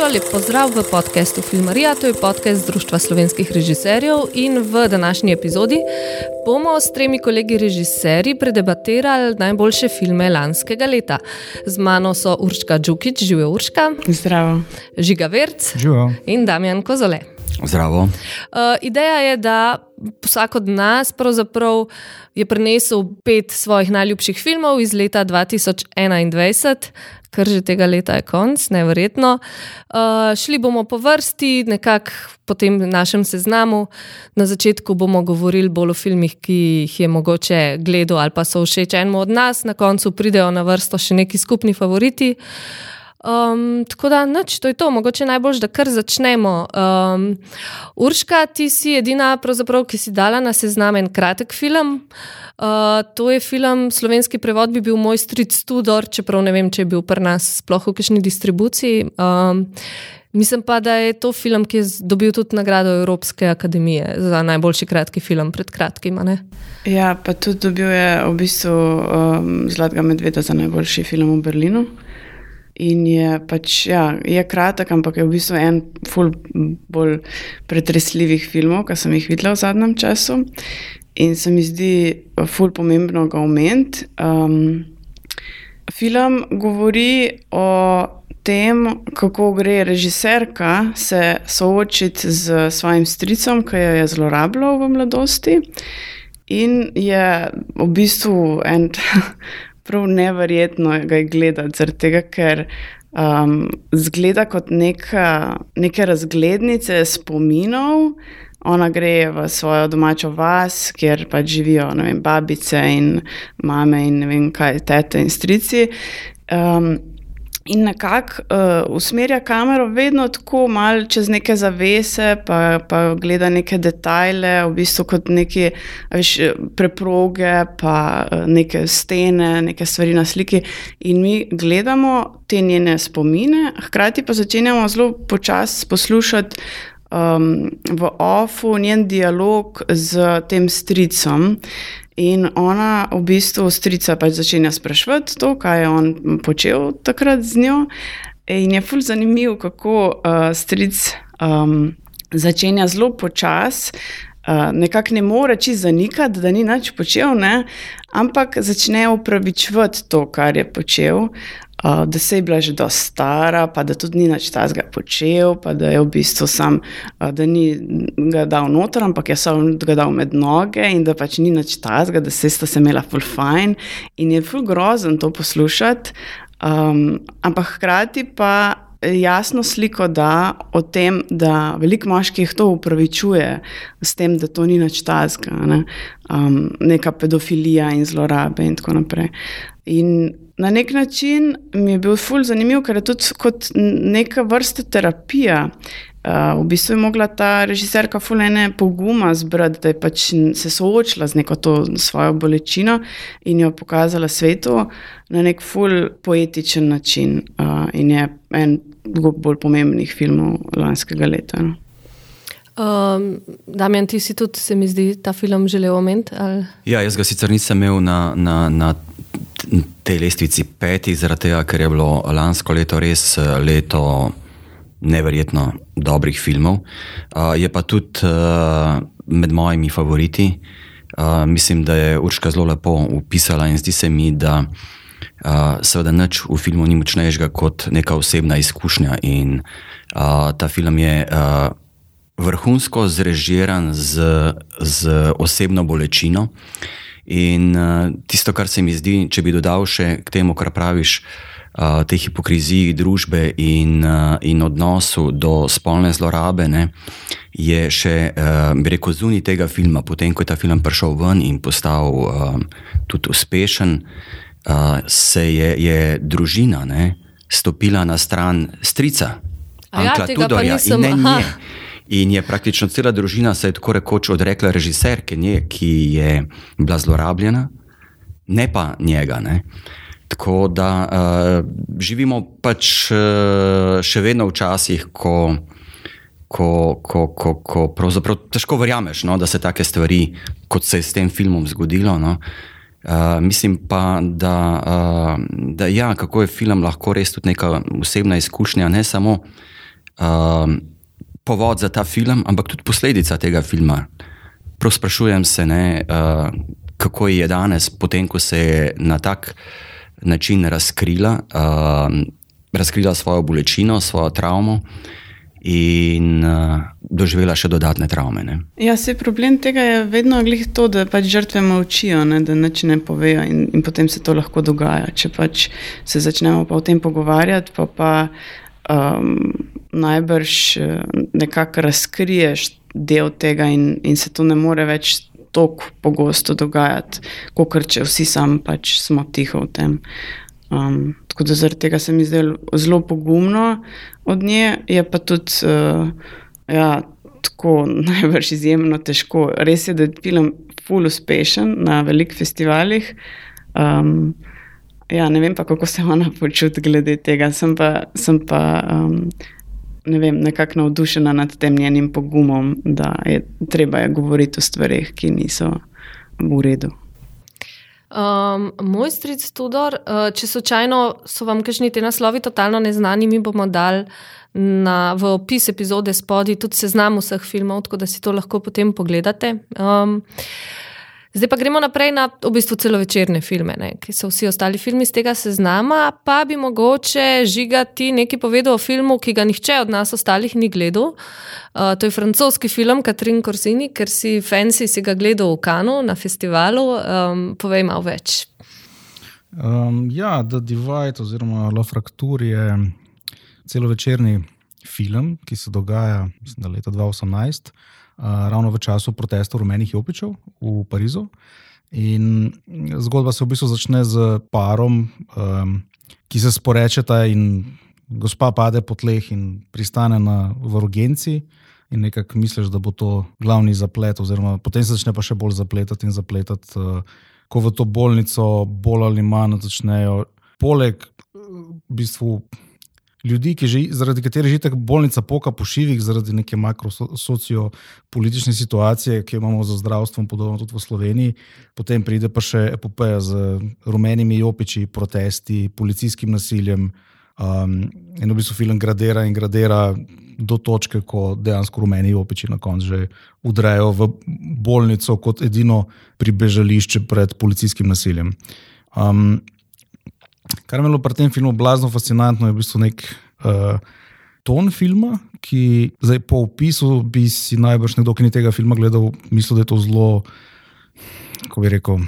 Živijo, lep pozdrav v podkastu Filmarija, to je podcast Društva slovenskih režiserjev. In v današnji epizodi bomo s tremi kolegi režiserji predebatirali najboljše filme lanskega leta. Z mano so Urška Džukič, živijo Urška. Zdravo. Žiga Verc Živijo. in Damjan Kozole. Zdravo. Uh, ideja je, da vsak od nas je prinesel pet svojih najljubših filmov iz leta 2021, kar že tega leta je konc, nevrjetno. Uh, šli bomo po vrsti, nekako po tem našem seznamu. Na začetku bomo govorili bolj o filmih, ki jih je mogoče gledal ali pa so všeč enemu od nas, na koncu pridejo na vrsto še neki skupni favoriti. Um, tako da, noč, to je to, mogoče najbolj, da kar začnemo. Um, Urška, ti si edina, ki si dala na seznam en kratek film. Uh, to je film, slovenski prevod bi bil Moj stric Tudor, čeprav ne vem, če je bil pri nas sploh v kakšni distribuciji. Um, mislim pa, da je to film, ki je dobil tudi nagrado Evropske akademije za najboljši kratki film pred kratkim. Ja, pa tudi dobil je v bistvu um, Zlatega medveda za najboljši film v Berlinu. In je pač, ja, je kratek, ampak je v bistvu en ful bolj pretresljivih filmov, ki sem jih videla v zadnjem času. In se mi zdi ful pomembno ga omeniti. Um, film govori o tem, kako gre režiserka se soočiti z svojim stricom, ki jo je zlorabljal v mladosti. In je v bistvu en prav neverjetno ga je gledati, zaradi tega, ker um, zgleda kot neka, neke razglednice spominov. Ona gre v svojo domačo vas, kjer pač živijo vem, babice in mame in ne vem kaj, tete in strici. Um, In nekako uh, usmerja kamero vedno tako malo čez neke zavese, pa, pa gleda neke detajle, v bistvu kot neke veš, preproge, pa uh, neke stene, neke stvari na sliki. In mi gledamo te njene spomine, hkrati pa začenjamo zelo počasi poslušati um, v ofu njen dialog z tem stricom. In ona v bistvu strica pač začenja sprašvati to, kaj je on počel takrat z njo. In je fulj zanimiv, kako uh, stric um, začenja zelo počasi. Uh, nekako ne more čisto zanikati, da ni nič počel, ne? ampak začne upravičevati to, kar je počel. Uh, da se je bila že dosta stara, pa da tudi ni več ta zga počel, pa da je v bistvu sam, uh, da ni ga dal noter, ampak je samo ga dal med noge in da pač ni več ta zga, da se sta se imela full fine in je full grozen to poslušati. Um, ampak hkrati pa jasno sliko da o tem, da veliko moških to upravičuje s tem, da to ni več ta zga, ne? um, neka pedofilija in zlorabe in tako naprej. In na nek način mi je bil ful zanimiv, ker je tudi kot neka vrsta terapija. Uh, v bistvu je mogla ta režiserka fulene poguma zbrati, da je pač se soočila z neko to svojo bolečino in jo pokazala svetu na nek ful poetičen način. Uh, in je en bolj pomembnih filmov lanskega leta. No. Um, Damien, ti si tudi, se mi zdi, ta film želel omeniti? Ja, jaz ga sicer nisem imel na, na, na tej lestvici petih, zaradi tega, ker je bilo lansko leto res eh, leto neverjetno dobrih filmov. Uh, je pa tudi uh, med mojimi favoriti. Uh, mislim, da je Urška zelo lepo upisala in zdi se mi, da uh, seveda nič v filmu ni močnejšega kot neka osebna izkušnja. In uh, ta film je. Uh, Vrhunsko zrežiran z, z osebno bolečino, uh, In uh, tisto, kar se mi zdi, če bi dodal še k temu, kar praviš, uh, te hipokriziji družbe in, uh, in odnosu do spolne zlorabe, ne, je še, uh, bi rekel, zunaj tega filma, potem ko je ta film prišel ven in postal uh, tudi uspešen, uh, se je, je družina ne, stopila na stran strica, Ankla ja, Tudorja in ne nje. In je praktično cela družina se je tako rekoč odrekla režiserke, nje, ki je bila zlorabljena, ne pa njega. Ne. Tako da uh, živimo pač uh, še vedno v časih, ko, ko, ko, ko, ko pravzaprav težko verjameš, no, da se take stvari, kot se je s tem filmom zgodilo. No. Uh, mislim pa, da, uh, da ja, kako je film lahko res tudi neka osebna izkušnja, ne samo uh, povod za ta film, ampak tudi posledica tega filma. Prav sprašujem se, ne, uh, kako je danes, potem ko se je na tak način razkrila, uh, razkrila svojo bolečino, svojo travmo in uh, doživela še dodatne travme. Ne. Ja, se problem tega je vedno glih to, da pač žrtve molčijo, ne, da nič ne povejo in, in potem se to lahko dogaja. Če pač se začnemo pa o tem pogovarjati, pa pa um, najbrž nekako razkriješ del tega in, in se to ne more več tako pogosto dogajati, kot če vsi sami pač smo tiho v tem. Um, tako da zaradi tega se mi zdelo zelo pogumno od nje, je pa tudi uh, ja, tako najbrž izjemno težko. Res je, da je film full uspešen na velikih festivalih. Um, ja, ne vem pa, kako se ona počuti glede tega. Sem pa, sem pa um, ne vem, nekako navdušena nad tem njenim pogumom, da je treba je govoriti o stvarih, ki niso v redu. Um, moj stric Tudor, uh, če slučajno so vam kakšni ti naslovi totalno neznani, mi bomo dali na, v opis epizode spodaj tudi seznam vseh filmov, tako da si to lahko potem pogledate. Um, Zdaj pa gremo naprej na v bistvu celovečerne filme, ki so vsi ostali filmi iz tega seznama. Pa bi mogoče žigati nekaj povedal o filmu, ki ga nihče od nas ostalih ni gledal. Uh, to je francoski film Katrin Korsini, ker si fancy si ga gledal v Kanu na festivalu. Um, povej malo več. Um, ja, The Divide oziroma La Fracture je celovečerni film, ki se dogaja mislim, leta 2018 ravno v času protestov rumenih jopičev v Parizu. In zgodba se v bistvu začne z parom, um, ki se sporečeta, in gospa pade po tleh in pristane na urgenci. In nekako misliš, da bo to glavni zaplet, oziroma potem se začne pa še bolj zapletati in zapletati, uh, ko v to bolnico bolj ali manj začnejo, poleg v bistvu ljudi, že, zaradi katerih je tako bolnica poka po šivih, zaradi neke makrosociopolitične situacije, ki jo imamo za zdravstvo, podobno tudi v Sloveniji. Potem pride pa še epopeja z rumenimi jopiči, protesti, policijskim nasiljem. Um, in v bistvu film gradira in gradira do točke, ko dejansko rumeni opiči na koncu že udrejo v bolnico kot edino pribežališče pred policijskim nasiljem. Um, Kar me je pri tem filmu blazno fascinantno, je v bistvu nek uh, ton filma, ki zdaj po opisu bi si najbrž nekdo, ki ni tega filma gledal, mislil, da je to zelo, kako bi rekel.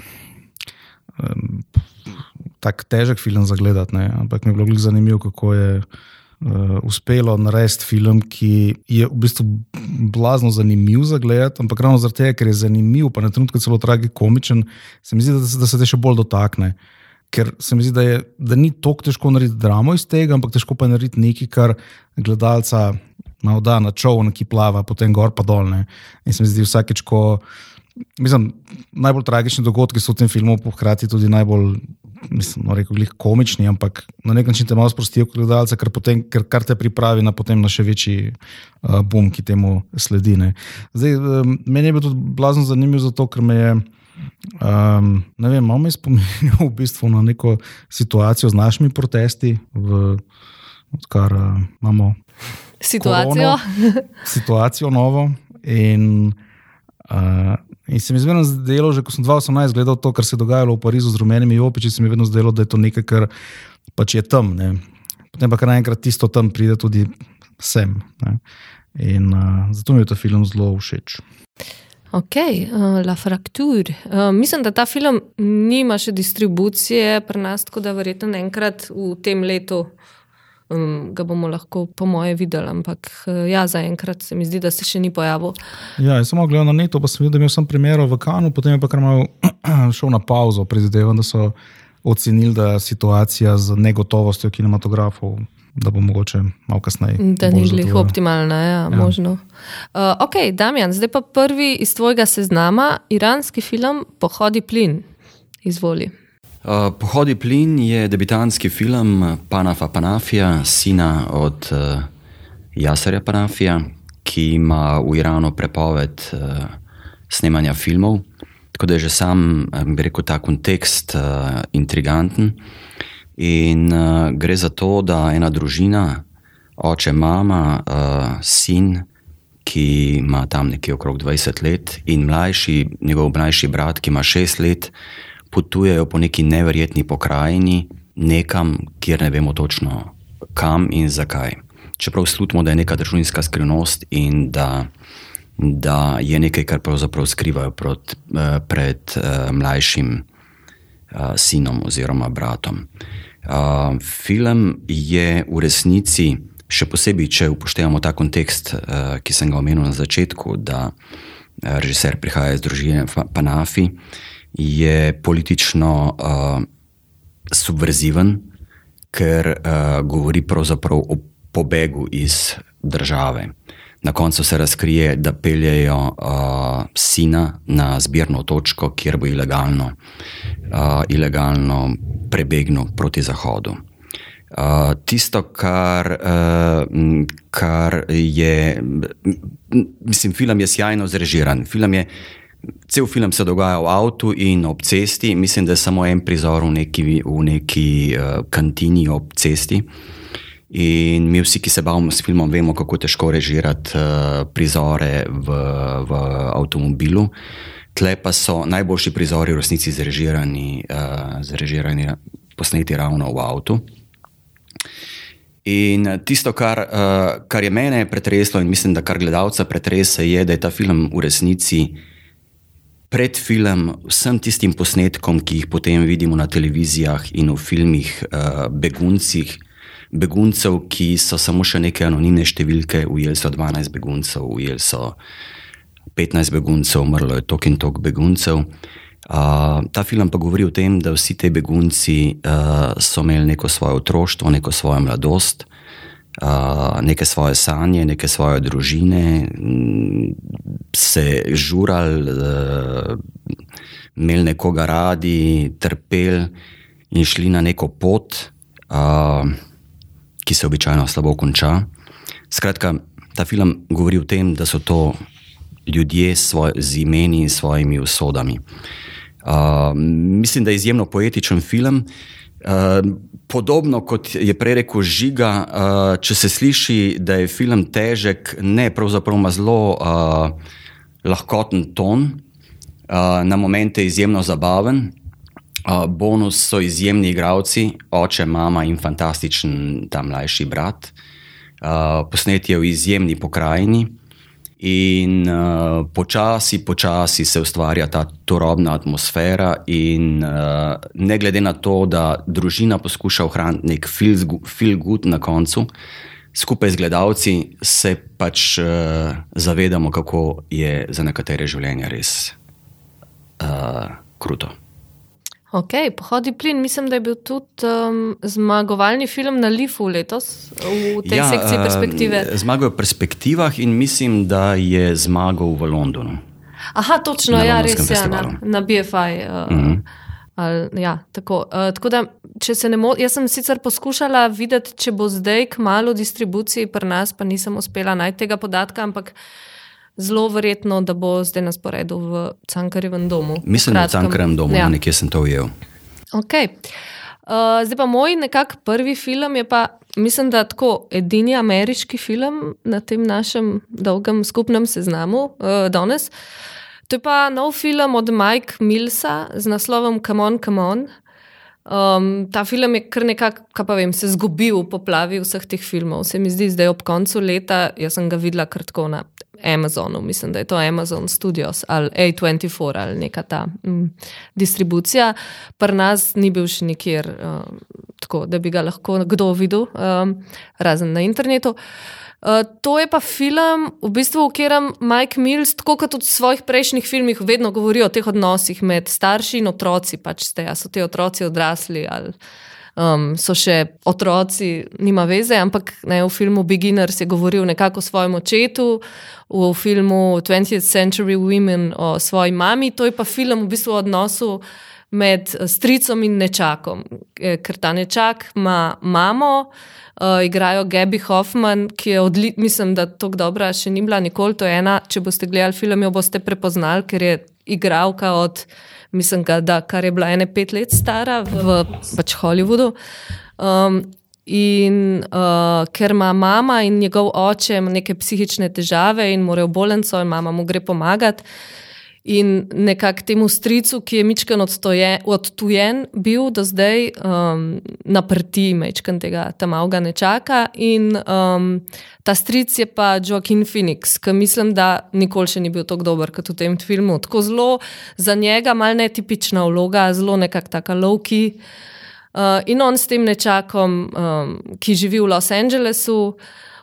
Um, Tako težek film za gledati, ampak mi je bilo zanimivo, kako je uh, uspelo narediti film, ki je v bistvu blazno zanimiv za gledati, ampak ravno zaradi tega, ker je zanimiv, pa na trenutke celo tragikomičen, se mi zdi, da se, da se te še bolj dotakne. Uh, ker se mi zdi, da, je, da ni tako težko narediti dramo iz tega, ampak težko pa je narediti nekaj, kar gledalca malo da na čovn, ki plava potem gor pa dol. Ne. In se mi zdi vsakeč, ko. Mislim, najbolj tragični dogodki so v tem filmu, hkrati tudi najbolj, mislim, no, rekel, komični, ampak na nek način te malo sprostijo kot gledalce, ker, potem, ker kar te pripravi na, na še večji uh, boom, ki temu sledi. Zdaj, um, meni je bilo tudi blazno zanimivo, zato ker me je. Um, ne vem, malo me spominja v bistvu na neko situacijo z našimi protesti, v, odkar uh, imamo situacijo. Korono, situacijo novo. In, uh, in se mi je vedno zdelo, že ko sem 2018 gledal to, kar se je dogajalo v Parizu z rumenimi opiči, se mi je vedno zdelo, da je to nekaj, kar pač je tam. Ne. Potem pa kar naenkrat tisto tam pride tudi sem. Ne. In uh, zato mi je ta film zelo všeč. Ok, uh, La Fracture. Uh, mislim, da ta film nima še distribucije pri nas, tako da verjetno enkrat v tem letu um, ga bomo lahko, po moje, videli. Ampak uh, ja, zaenkrat se mi zdi, da se še ni pojavil. Ja, sem gledal na netu, pa sem videl, da imel primer v Kanu, potem je pa kar malo šel na pauzo, predvidevam, da so ocenili, da je situacija z negotovostjo kinematografov da bo mogoče malo kasneje. Da ni bilo optimalno, ja, ja. možno. Uh, ok, Damjan, zdaj pa prvi iz tvojega seznama, iranski film Pohodi plin. Izvoli. Uh, Pohodi plin je debitanski film Panafa Panafija, sina od uh, Jasarja Panafija, ki ima v Iranu prepoved uh, snemanja filmov. Tako da je že sam, bi rekel, ta kontekst uh, intriganten. In uh, gre za to, da ena družina oče, mama, uh, sin, ki ima tam nekje okrog 20 let, in mlajši, njegov mlajši brat, ki ima 6 let, potujejo po neki neverjetni pokrajini, nekam, kjer ne vemo točno kam in zakaj. Čeprav slutimo, da je neka družinska skrivnost in da, da je nekaj, kar pravzaprav skrivajo pred, eh, pred uh, mlajšim uh, sinom oziroma bratom. Uh, film je v resnici Še posebej, če upoštevamo ta kontekst, uh, ki sem ga omenil na začetku, da uh, režiser prihaja iz družine Panafi, je politično uh, subverziven, ker uh, govori pravzaprav o pobegu iz države. Na koncu se razkrije, da peljejo uh, sina na zbirno točko, kjer bo ilegalno, uh, ilegalno prebegnil proti zahodu. Uh, tisto, kar, uh, kar je, mislim, film je sjajno zrežiran. Film je, cel film se dogaja v avtu in ob cesti. Mislim, da je samo en prizor v neki, v neki uh, kantini ob cesti. In mi vsi, ki se bavimo s filmom, vemo, kako težko režirati uh, prizore v, v avtomobilu. Tle pa so najboljši prizori v resnici zrežirani, uh, zrežirani posneti ravno v avtu. In eh, tisto, kar, uh, kar je mene pretreslo, in mislim, da kar gledalca pretrese, je, da je ta film v resnici pred filmom vsem tistim posnetkom, ki jih potem vidimo na televizijah in v filmih, uh, beguncih, beguncev, ki so samo še neke anonimne številke, ujeli so 12 beguncev, ujeli so 15 beguncev, umrlo je tok in tok beguncev. Uh, ta film pa govori o tem, da vsi ti begunci uh, so imeli neko svoje otroštvo, neko svojo mladosti, uh, neke svoje sanje, neke svoje družine, se žurali, uh, imeli nekoga radi, trpeli in šli na neko pot, uh, ki se običajno slabo konča. Skratka, ta film govori o tem, da so to ljudje svoj, z imeni in svojimi usodami. Uh, mislim, da je izjemno poetičen film. Uh, podobno kot je prej rekel Žiga, uh, če se sliši, da je film težek, ne, pravzaprav ima zelo uh, lahkoten ton, uh, na momente izjemno zabaven. Uh, bonus so izjemni igravci, oče, mama in fantastičen ta mlajši brat. Uh, posneti je v izjemni pokrajini. In uh, počasi, počasi se ustvarja ta turobna atmosfera, in uh, ne glede na to, da družina poskuša ohraniti nek feel good na koncu, skupaj z gledalci se pač uh, zavedamo, kako je za nekatere življenje res uh, kruto. Ok, pohodi plin, mislim, da je bil tudi um, zmagovalni film na Lifu letos v tej ja, sekciji perspektive. Uh, zmagal je v perspektivah in mislim, da je zmagal v Londonu. Aha, točno, ja, res je, ja, na, na BFI. Uh, mm -hmm. ali, ja, tako. Uh, tako da, če se ne motim, jaz sem sicer poskušala videti, če bo zdaj k malu distribuciji pri nas, pa nisem uspela najti tega podatka, ampak zelo verjetno, da bo zdaj na sporedu v Cankarjevem domu. Mislim, da v Cankarjevem domu, ja. nekje sem to ujel. Okay. Uh, zdaj pa moj nekak prvi film je pa, mislim, da tako edini ameriški film na tem našem dolgem skupnem seznamu uh, danes. To je pa nov film od Mike Millsa z naslovom Come on, come on. Um, ta film je kar nekako, kaj pa vem, se zgubil v poplavi vseh teh filmov. Se mi zdi, da je ob koncu leta, jaz sem ga videla kratko na Amazonu, mislim, da je to Amazon Studios ali A24 ali neka ta mm, distribucija. Pri nas ni bil še nikjer uh, tako, da bi ga lahko kdo videl, um, razen na internetu. Uh, to je pa film, v bistvu, v katerem Mike Mills, tako kot v svojih prejšnjih filmih, vedno govori o teh odnosih med starši in otroci. Pač ste, so ti otroci odrasli ali um, so še otroci, nima veze, ampak ne, v filmu Beginners je govoril nekako o svojem očetu, v filmu 20th Century Women o svoji mami, to je pa film v bistvu o odnosu. Med stricom in nečakom, e, ker ta nečak ima mamo, uh, igrajo Gabi Hoffman, ki je odlična, mislim, da tako dobra še ni bila nikoli. To je ena, če boste gledali film, jo boste prepoznali, ker je igralka od mislim, da kar je bila ene pet let stara v pač Hollywoodu. Um, In uh, ker ima mama in njegov oče neke psihične težave in morajo bolnico, in mama mu gre pomagati. In nekako temu stricu, ki je Mičken odtujen, bil do zdaj um, na prti, Mičken tega tam avga ne čaka. In um, ta stric je pa Joaquin Phoenix, ki mislim, da nikoli še ni bil tako dober kot v tem filmu. Tako zelo za njega, mal netipična vloga, zelo nekako taka lovki. Uh, in on s tem nečakom, um, ki živi v Los Angelesu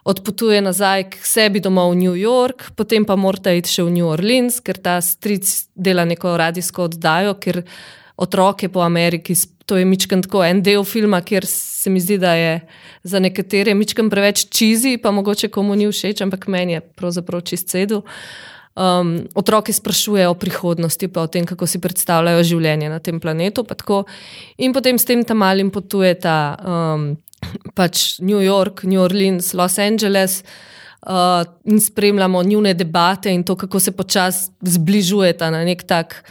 odpotuje nazaj k sebi domov v New York, potem pa morate iti še v New Orleans, ker ta stric dela neko radijsko oddajo, ker otroke po Ameriki. To je mičken tako en del filma, kjer se mi zdi, da je za nekatere mičken preveč čizi, pa mogoče komu ni všeč, ampak meni je pravzaprav čist cedu. Um, otroke sprašujejo o prihodnosti, pa o tem, kako si predstavljajo življenje na tem planetu. In potem s tem tam malim potuje ta um, pač New York, New Orleans, Los Angeles. Uh, in spremljamo njihove debate in to, kako se počasi zbližujeta na nek tak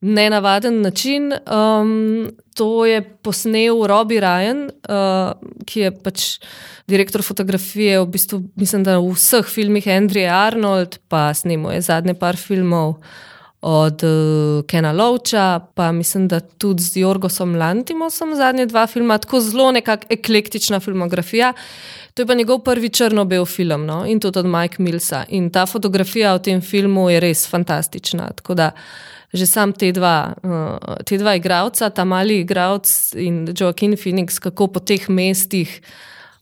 nenavaden način. Um, to je posnel Robbie Ryan, uh, ki je pač direktor fotografije, v bistvu, mislim, da v vseh filmih Andrew Arnold, pa snemo je zadnje par filmov od uh, Kena Lovča, pa mislim, da tudi z Jorgosom Lantimosom zadnje dva filma, tako zelo nekakšna eklektična filmografija. To je pa njegov prvi črno-bel film no? in tudi od Mike Millsa. In ta fotografija v tem filmu je res fantastična. Tako da že sam te dva, uh, te dva igralca, ta mali igralec in Joaquin Phoenix, kako po teh mestih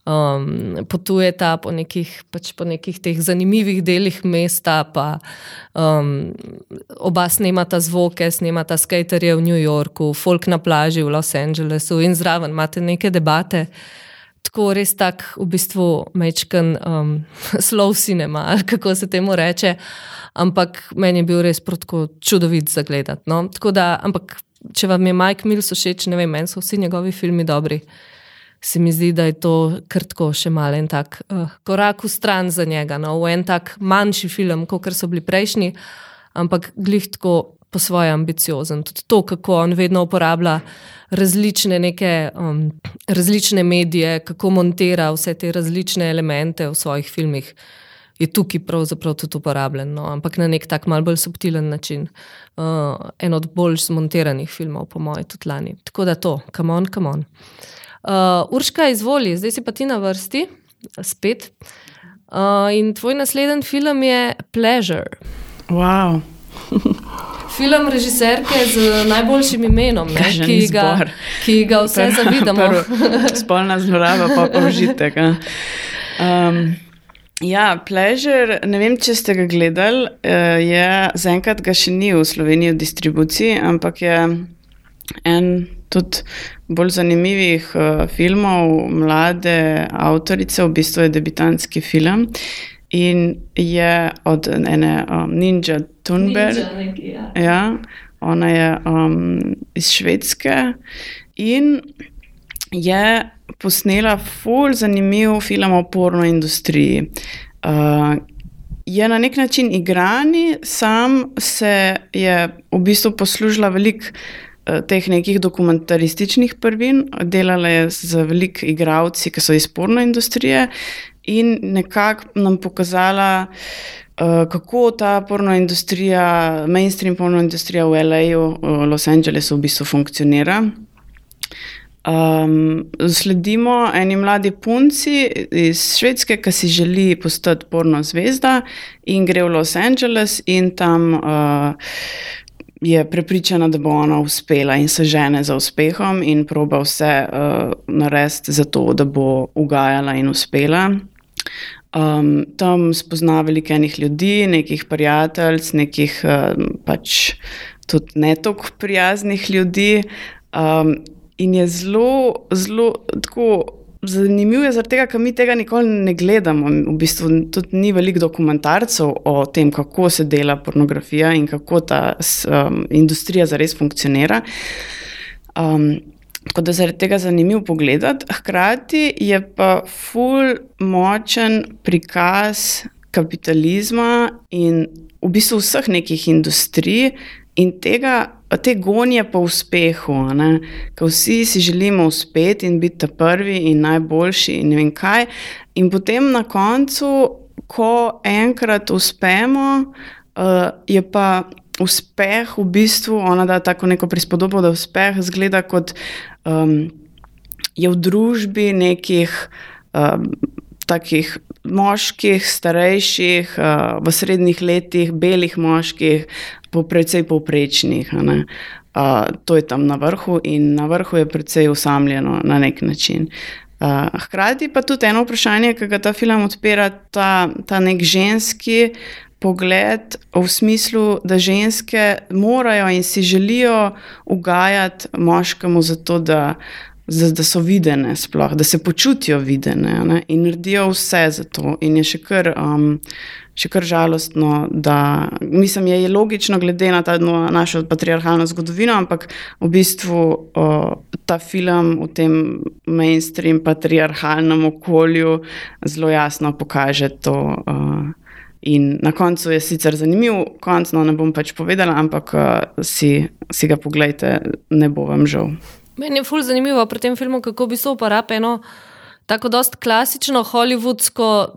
um, potujeta po nekih, pač po nekih teh zanimivih delih mesta, pa um, oba snemata zvoke, snemata skaterje v New Yorku, folk na plaži v Los Angelesu in zraven imate neke debate. Tako res tak, v bistvu, mečken um, slow cinema, kako se temu reče. Ampak meni je bil res čudovit za gledati. No? Ampak, če vam je Mike Mills všeč, ne vem, meni so vsi njegovi filmi dobri se mi zdi, da je to krtko še malo en tak uh, korak v stran za njega, no, v en tak manjši film, kot so bili prejšnji, ampak glih tako po svoje ambiciozen. Tudi to, kako on vedno uporablja različne, neke, um, različne medije, kako montira vse te različne elemente v svojih filmih. Je tukaj pravzaprav tudi uporabljen, no, ampak na nek tak malce bolj subtilen način. Uh, en od bolj zmontiranih filmov, po mojem, tudi lani. Tako da to, come on, come on. Uh, Urška, izvoli, zdaj si pa ti na vrsti, spet. Uh, in tvoj naslednji film je Pleasure. Wow. Film režiserke z najboljšim imenom, ne, ki, ga, ki ga vse zavidamo. Spolna zloraba, pa užitek. Um, ja, Pleasure, ne vem, če ste ga gledali, uh, je zaenkrat ga še ni v Sloveniji v distribuciji, ampak je en tudi bolj zanimivih uh, filmov, mlade avtorice, v bistvu je debitantski film. In je od ene um, Ninja Thunberg. Ja. ja, ona je um, iz Švedske in je posnela fulj zanimiv film o porno industriji. Uh, je na nek način igrani, sam se je v bistvu poslužila veliko. Eh, teh nekih dokumentarističnih prvin, delala je z veliko igravci, ki so iz porno industrije, in nekako nam pokazala, uh, kako ta porno industrija, mainstream porno industrija v L.A.U., v Los Angelesu, v bistvu funkcionira. Um, sledimo eni mladi punci iz Švedske, ki si želi postati porno zvezda, in gre v Los Angeles, in tam uh, je prepričana, da bo ona uspela in se žene za uspehom in proba vse uh, narediti za to, da bo ugajala in uspela. Um, tam spozna veliko enih ljudi, nekih prijateljev, nekih uh, pač tudi ne tako prijaznih ljudi. Um, in je zelo, zelo tako Zanimivo je zaradi tega, ker mi tega nikoli ne gledamo. V bistvu tudi ni veliko dokumentarcev o tem, kako se dela pornografija in kako ta um, industrija zares funkcionira. Um, tako da zaradi tega je zanimivo pogledati. Hkrati je pa ful močen prikaz kapitalizma in v bistvu vseh nekih industrij in tega, te gonje po uspehu, ker vsi si želimo uspeti in biti prvi in najboljši in ne vem kaj. In potem na koncu, ko enkrat uspemo, uh, je pa uspeh v bistvu, ona da tako neko prispodobo, da uspeh zgleda kot um, je v družbi nekih. Um, Takih moških, starejših, uh, v srednjih letih, belih moških, po precej povprečnih. Uh, to je tam na vrhu, in na vrhu je precej usamljeno na nek način. Uh, hkrati pa tudi eno vprašanje, ki ga ta film odpira, ta, ta nek ženski pogled v smislu, da ženske morajo in si želijo ugajati moškemu, zato da da so videne, sploh, da se počutijo videne ne? in naredijo vse za to. In je še kar, um, še kar žalostno, da mislim, je logično, glede na ta, no, našo patriarhalno zgodovino, ampak v bistvu uh, ta film v tem mainstream patriarhalnem okolju zelo jasno pokaže to. Uh, In na koncu je sicer zanimiv, konc, no ne bom pač povedala, ampak uh, si, si ga pogledajte, ne bo vam žal. Meni je fully zanimivo pri tem filmu, kako bi se uporabljalo eno tako dost klasično hollywoodsko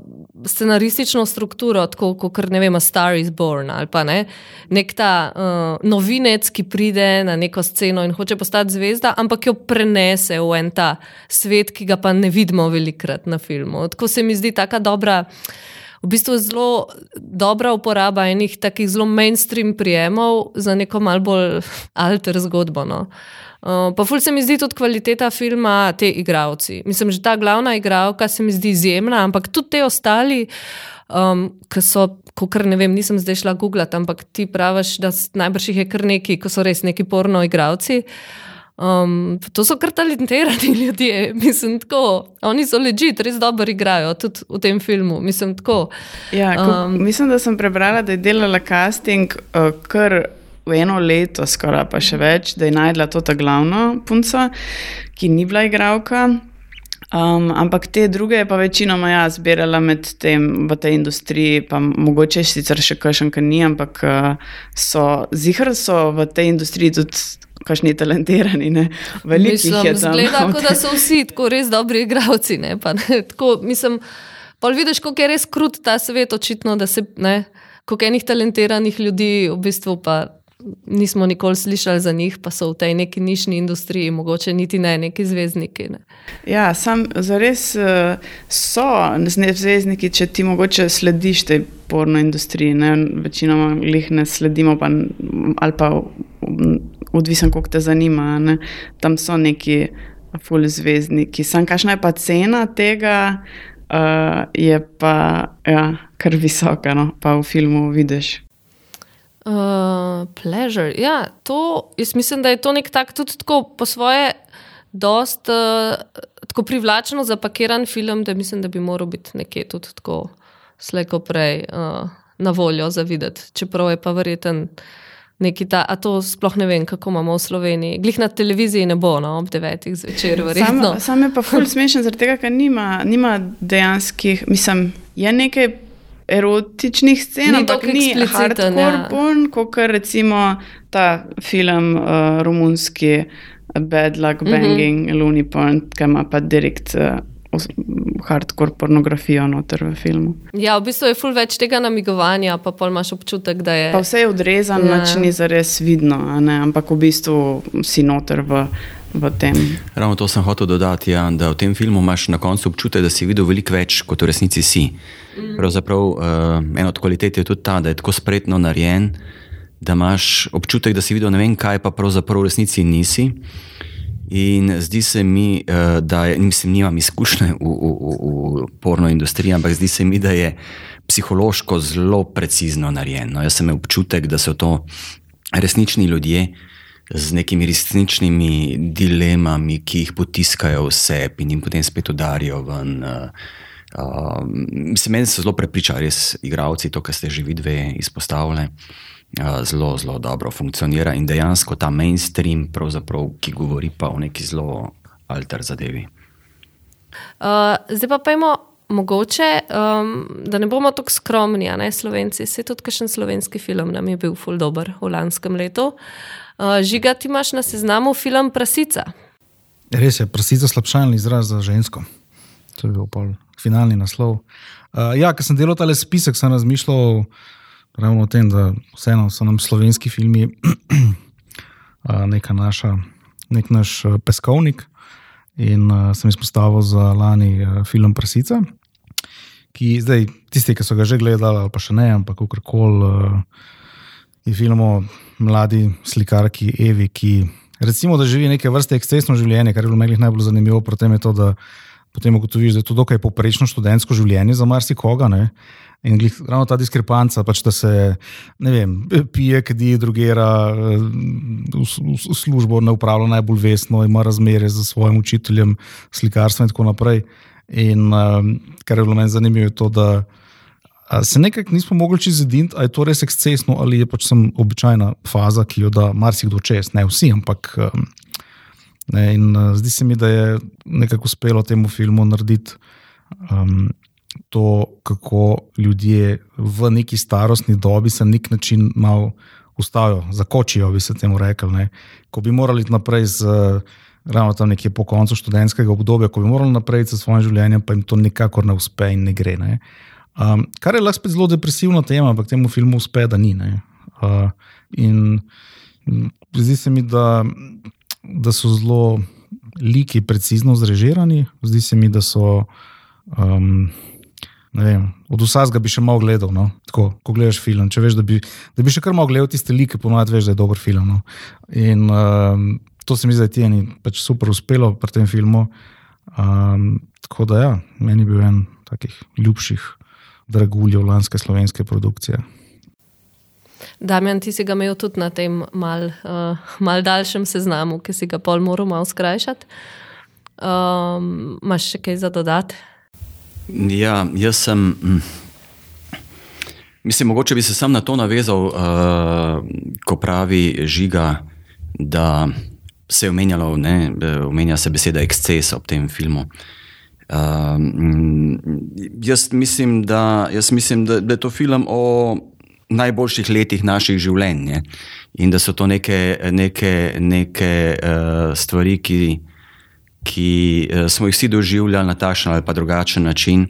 scenaristično strukturo, tako kot ne vem, Star is Born ali pa ne. Nek ta uh, novinec, ki pride na neko sceno in hoče postati zvezda, ampak jo prenese v en ta svet, ki ga pa ne vidimo velikrat na filmu. Tako se mi zdi taka dobra. V bistvu zelo dobra uporaba enih takih zelo mainstream prijemov za neko malce bolj alter zgodbo. No. Uh, Uh, pa ful se mi zdi tudi kvaliteta filma, te igravci. Mislim, že ta glavna igralka se mi zdi izjemna, ampak tudi te ostali, um, ki so, kar ne vem, nisem zdaj šla googlati, ampak ti praviš, da najbrž jih je kar neki, ki so res neki porno igravci. Um, to so kar talentirani ljudje, mislim, tako. Oni so leži, res dobro igrajo tudi v tem filmu. Mislim, ja, ko, um, mislim, da sem prebrala, da je delala casting, uh, kar v eno leto, skoraj pa še več, da je najdla to ta glavna punca, ki ni bila igralka. Um, ampak te druge je pa večinoma jaz zbirala med tem v tej industriji, pa mogoče sicer še kakšen, ki ni, ampak uh, so zihar so v tej industriji tudi. Kašni talentirani, ne? veliko jih je tam. Zgleda, kot da so vsi tako res dobri igravci. Ne? Pa, ne? Tako, mislim, pa vidiš, kako je res krut ta svet, očitno, da se, koliko enih talentiranih ljudi v bistvu pa nismo nikoli slišali za njih, pa so v tej neki nišni industriji, mogoče niti ne neki zvezdniki. Ne. Ja, sam zares eh, so zvezdniki, če ti mogoče slediš tej porno industriji. Ne? Večinoma jih ne sledimo, pa, ali pa odvisen, koliko te zanima. Ne? Tam so neki fulj zvezdniki. Sam, kakšna je pa cena tega, uh, je pa ja, kar visoka, no? pa v filmu vidiš. Uh, pleasure. Ja, to, jaz mislim, da je to nek tak tudi tako po svoje, dost uh, tako privlačno zapakiran film, da mislim, da bi moral biti nekje tudi tako slejko prej uh, na voljo za videti. Čeprav je pa verjeten neki ta, a to sploh ne vem, kako imamo v Sloveniji. Glih na televiziji ne bo, no, ob devetih zvečer, verjetno. Sam, sam je pa ful smešen, zaradi tega, ker nima, nima dejanskih, mislim, je nekaj erotičnih scen, ampak ni hardcore ja. porn, kot recimo ta film uh, romunski Bad Luck mhm. Banging, mm -hmm. Looney Porn, ki ima pa direkt. Uh, Hardcore pornografijo noter v filmu. Ja, v bistvu je ful več tega namigovanja, pa pol imaš občutek, da je. Pa vse je odrezano, ja. nič ni zares vidno, ampak v bistvu si noter v v tem. Ravno to sem hotel dodati, ja, da v tem filmu imaš na koncu občutek, da si videl veliko več, kot v resnici si. Mm. Pravzaprav uh, ena od kvalitet je tudi ta, da je tako spretno narejen, da imaš občutek, da si videl ne vem kaj, pa pravzaprav v resnici nisi. In zdi se mi, uh, da je, mislim, nimam izkušnje v, v, v, v porno industriji, ampak zdi se mi, da je psihološko zelo precizno narejen. No, jaz sem imel občutek, da so to resnični ljudje, z nekimi resničnimi dilemami, ki jih potiskajo vse in jim potem spet udarijo ven. Uh, uh, meni so zelo prepričani, res igravci, to, kar ste že vidve izpostavili, uh, zelo, zelo dobro funkcionira in dejansko ta mainstream, ki govori pa o neki zelo alter zadevi. Uh, zdaj pa pojmo. Mogoče, um, da ne bomo tako skromni, a ne slovenci. Se tudi, kakšen slovenski film nam je bil ful dobr v lanskem letu. Uh, Uh, Žiga, ti imaš na seznamu film Prasica. Res je, prasica slabšalni izraz za žensko. To je bil finalni naslov. Uh, ja, ker sem delal tale spisek, sem razmišljal ravno o tem, da vseeno so nam slovenski filmi uh, neka naša, nek naš uh, peskovnik. In uh, sem izpostavil za lani uh, film Prasica, ki zdaj, tisti, ki so ga že gledali, ali pa še ne, ampak kakorkoli uh, je film o mladi slikarki Evi, ki recimo, da živi neke vrste ekscesno življenje, kar je bilo meni najbolj zanimivo, pri tem je to, da potem ugotoviš, da je to dokaj poprečno študentsko življenje za marsikoga. Ne? In glih, ravno ta diskrepanca, pač, da se vem, pije, kdi drugira, v, v, v službo ne upravlja najbolj vestno, ima razmere z svojim učiteljem, slikarstvom in tako naprej. In um, kar je bilo meni zanimivo, je to, da se nekako nismo mogli čeziditi, ali je to res ekscesno ali je pač običajna faza, ki jo da marsikdo čez, ne vsi, ampak. Ne, in uh, zdi se mi, da je nekako uspelo temu filmu narediti um, to, kako ljudje v neki starostni dobi se na nek način malo ustavijo, zakočijo, bi se temu rekli. Ne. Ko bi morali naprej z. Ravno tam nekje po koncu študentskega obdobja, ko bi morali naprej s svojim življenjem, pa jim to nikakor ne uspe in ne gre. Ne. Um, kar je lahko spet zelo depresivna tema, ampak temu filmu uspe, da ni. Uh, in zdi se mi, da, da so zelo liki precizno zrežirani, zdi se mi, da so. Um, Vem, od vsega bi še malo gledal, no? Tako, ko gledaš film. Če veš, da bi, da bi še kar malo gledal tiste slike, ponovadi veš, da je dober film. No? In um, to se mi zdi, da ti je pač super uspelo pri tem filmu. Um, tako da, ja, meni je bil en takih ljubših draguljev lanske slovenske produkcije. Damjan, ti si ga imel tudi na tem mal, uh, mal daljšem seznamu, ki si ga pol moral malo skrajšati. Um, Máš še kaj za dodati? Ja, jaz sem. Hm, mislim, mogoče bi se sam na to navezal, uh, ko pravi žiga, da se je omenjalo, ne, omenja se beseda eksces ob tem filmu. Uh, jaz, mislim, da, jaz mislim, da, da je to film o najboljših letih naših življenj ne? in da so to neke, neke, neke uh, stvari, ki, ki uh, smo jih vsi doživljali na takšen ali pa drugačen način.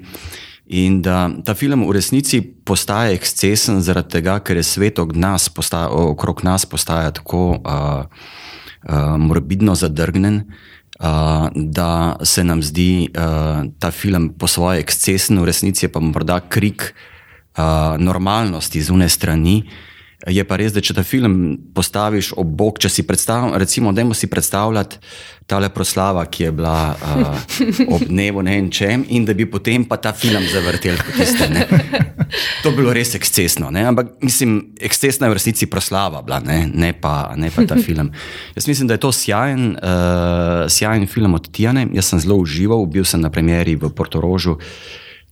In da ta film v resnici postaje ekscesen zaradi tega, ker je svet nas postaja, okrog nas postaja tako uh, uh, morbidno zadrgnjen, uh, uh, da se nam zdi uh, ta film po svoje ekscesen, v resnici pa morda krik uh, normalnosti z une strani. Je pa res, da če ta film postaviš ob bok, če si predstavljamo, recimo, da si predstavljati tale proslava, ki je bila uh, ob dnevu ne vem čem, in da bi potem pa ta film zavrtel kot tiste. Ne? To bi bilo res ekscesno. Ne? Ampak mislim, ekscesna je v resnici proslava, bila, ne? Ne, pa, ne pa ta film. Jaz mislim, da je to sjajen, uh, sjajen film od Tijane. Jaz sem zelo užival, bil sem na premjeri v Portorožu.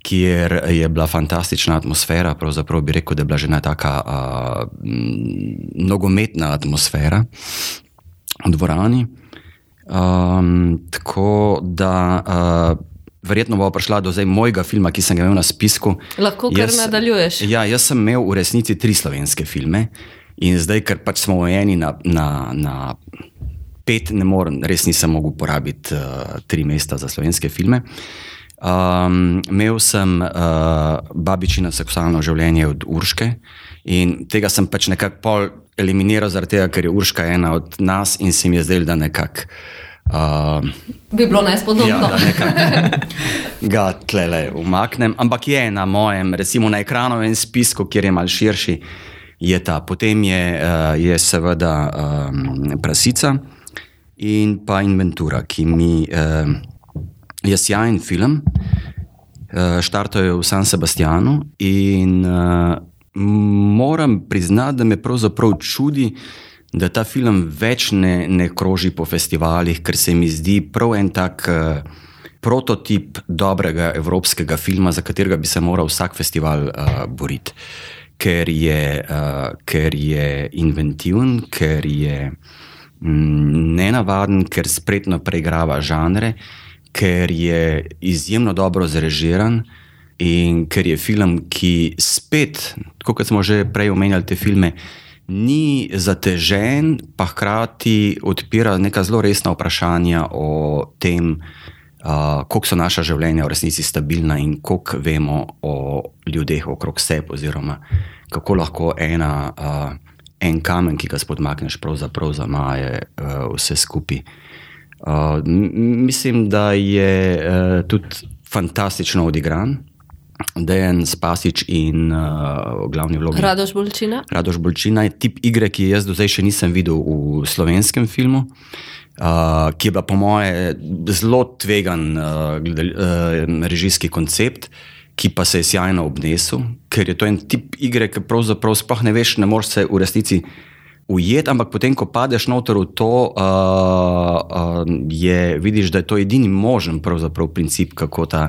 Kjer je bila fantastična atmosfera, pravzaprav bi rekel, da je bila že ena taka uh, nogometna atmosfera v dvorani. Um, tako da uh, verjetno bo prišla do zdaj mojega filma, ki sem ga imel na spisku. Lahko kar jaz, nadaljuješ. Ja, jaz sem imel v resnici tri slovenske filme in zdaj, ker pač smo omejeni na, na, na pet, ne morem, res nisem mogel porabiti uh, tri mesta za slovenske filme. Um, imel sem uh, babičino seksualno življenje od Urške in tega sem pač nekako eliminiral, tega, ker je Urška ena od nas in se mi je zdelo, da nekako. Uh, Bi bilo nespodobno. Ja, da ga tlele umaknem, ampak je na mojem, recimo na ekranu en spisku, kjer je mal širši, je ta. Potem je, uh, je seveda um, prasica in pa inventura, ki mi uh, je sjajen film. Uh, štartajo v San Sebastianu in uh, moram priznati, da me pravzaprav čudi, da ta film več ne, ne kroži po festivalih, ker se mi zdi prav en tak uh, prototip dobrega evropskega filma, za katerega bi se moral vsak festival uh, boriti. Ker je, uh, ker je inventiven, ker je mm, nenavaden, ker spretno preigrava žanre, ker je izjemno dobro zrežiran in ker je film, ki spet, kot smo že prej omenjali te filme, ni zatežen, pa hkrati odpira neka zelo resna vprašanja o tem, uh, koliko so naša življenja v resnici stabilna in koliko vemo o ljudeh okrog sebe, oziroma kako lahko ena, uh, en kamen, ki ga spodmakneš, pravzaprav zamaje uh, vse skupaj. Uh, mislim, da je uh, tudi fantastično odigran. Dejan Spasič in uh, glavni vlogi. Radoš Bolčina. Radoš Bolčina je tip igre, ki jaz do zdaj še nisem videl v slovenskem filmu, uh, ki je bila po moje zelo tvegan uh, uh, režijski koncept, ki pa se je sjajno obnesel, ker je to en tip igre, ki pravzaprav sploh ne veš, ne moreš se v resnici ujet, ampak potem, ko padeš noter v to, uh, uh, je, vidiš, da je to edini možen princip, kako ta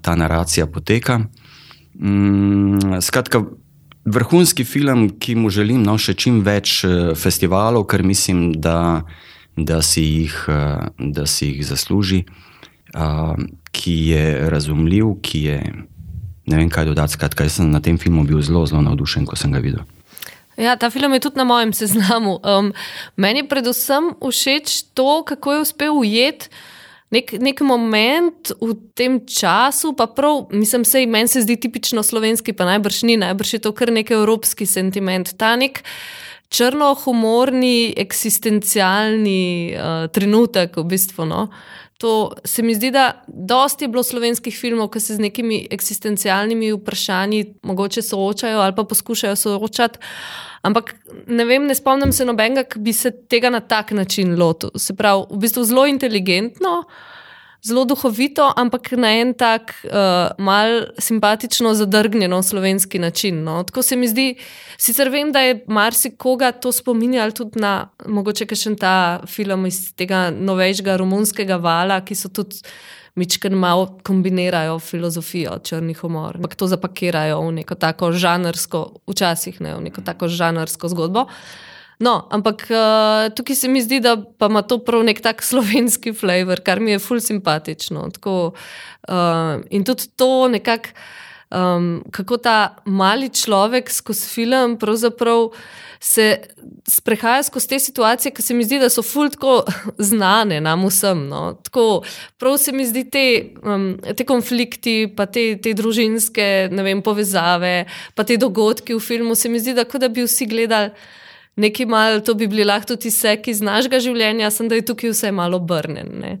ta naracija poteka. Mm, skratka, vrhunski film, ki mu želim no, še čim več e, festivalov, ker mislim, da, da, si, jih, e, da si jih zasluži, ki je razumljiv, ki je ne vem, kaj dodati. Skratka, jaz sem na tem filmu bil zelo, zelo navdušen, ko sem ga videl. Ja, ta film je tudi na mojem seznamu. Um, meni je predvsem všeč to, kako je uspel ujeti nek, nek moment v tem času, pa prav, mislim, se meni se zdi tipično slovenski, pa najbrž ni, najbrž je to kar nek evropski sentiment. Ta nek črno-humorni, eksistencialni uh, trenutek, v bistvu. No? To se mi zdi, da dosti je bilo slovenskih filmov, ki se z nekimi eksistencialnimi vprašanji mogoče soočajo ali pa poskušajo soočati. Ampak ne vem, ne spomnim se nobenega, ki bi se tega na tak način lotil. Se pravi, v bistvu zelo inteligentno, zelo duhovito, ampak na en tak uh, mal simpatično zadrgnjeno slovenski način. No. Tako se mi zdi, sicer vem, da je marsikoga to spominjal tudi na mogoče še ta film iz tega novejšega romunskega vala, ki so tudi mičken malo kombinirajo filozofijo, črni humor, ampak to zapakirajo v neko tako žanrsko, včasih ne v neko tako žanrsko zgodbo. No, ampak uh, tukaj se mi zdi, da ima to prav nek tak slovenski flavor, kar mi je ful simpatično. Tako, uh, in tudi to nekako, um, kako ta mali človek skozi film pravzaprav se sprehaja skozi te situacije, ki se mi zdi, da so fultko znane nam vsem. No. Tako, prav se mi zdi te, um, te konflikti, pa te, te družinske vem, povezave, pa te dogodki v filmu, se mi zdi, da, da bi vsi gledali. Nekaj malo, to bi bili lahko tudi seki iz našega življenja, sem da je tukaj vse malo obrnjen. Ne.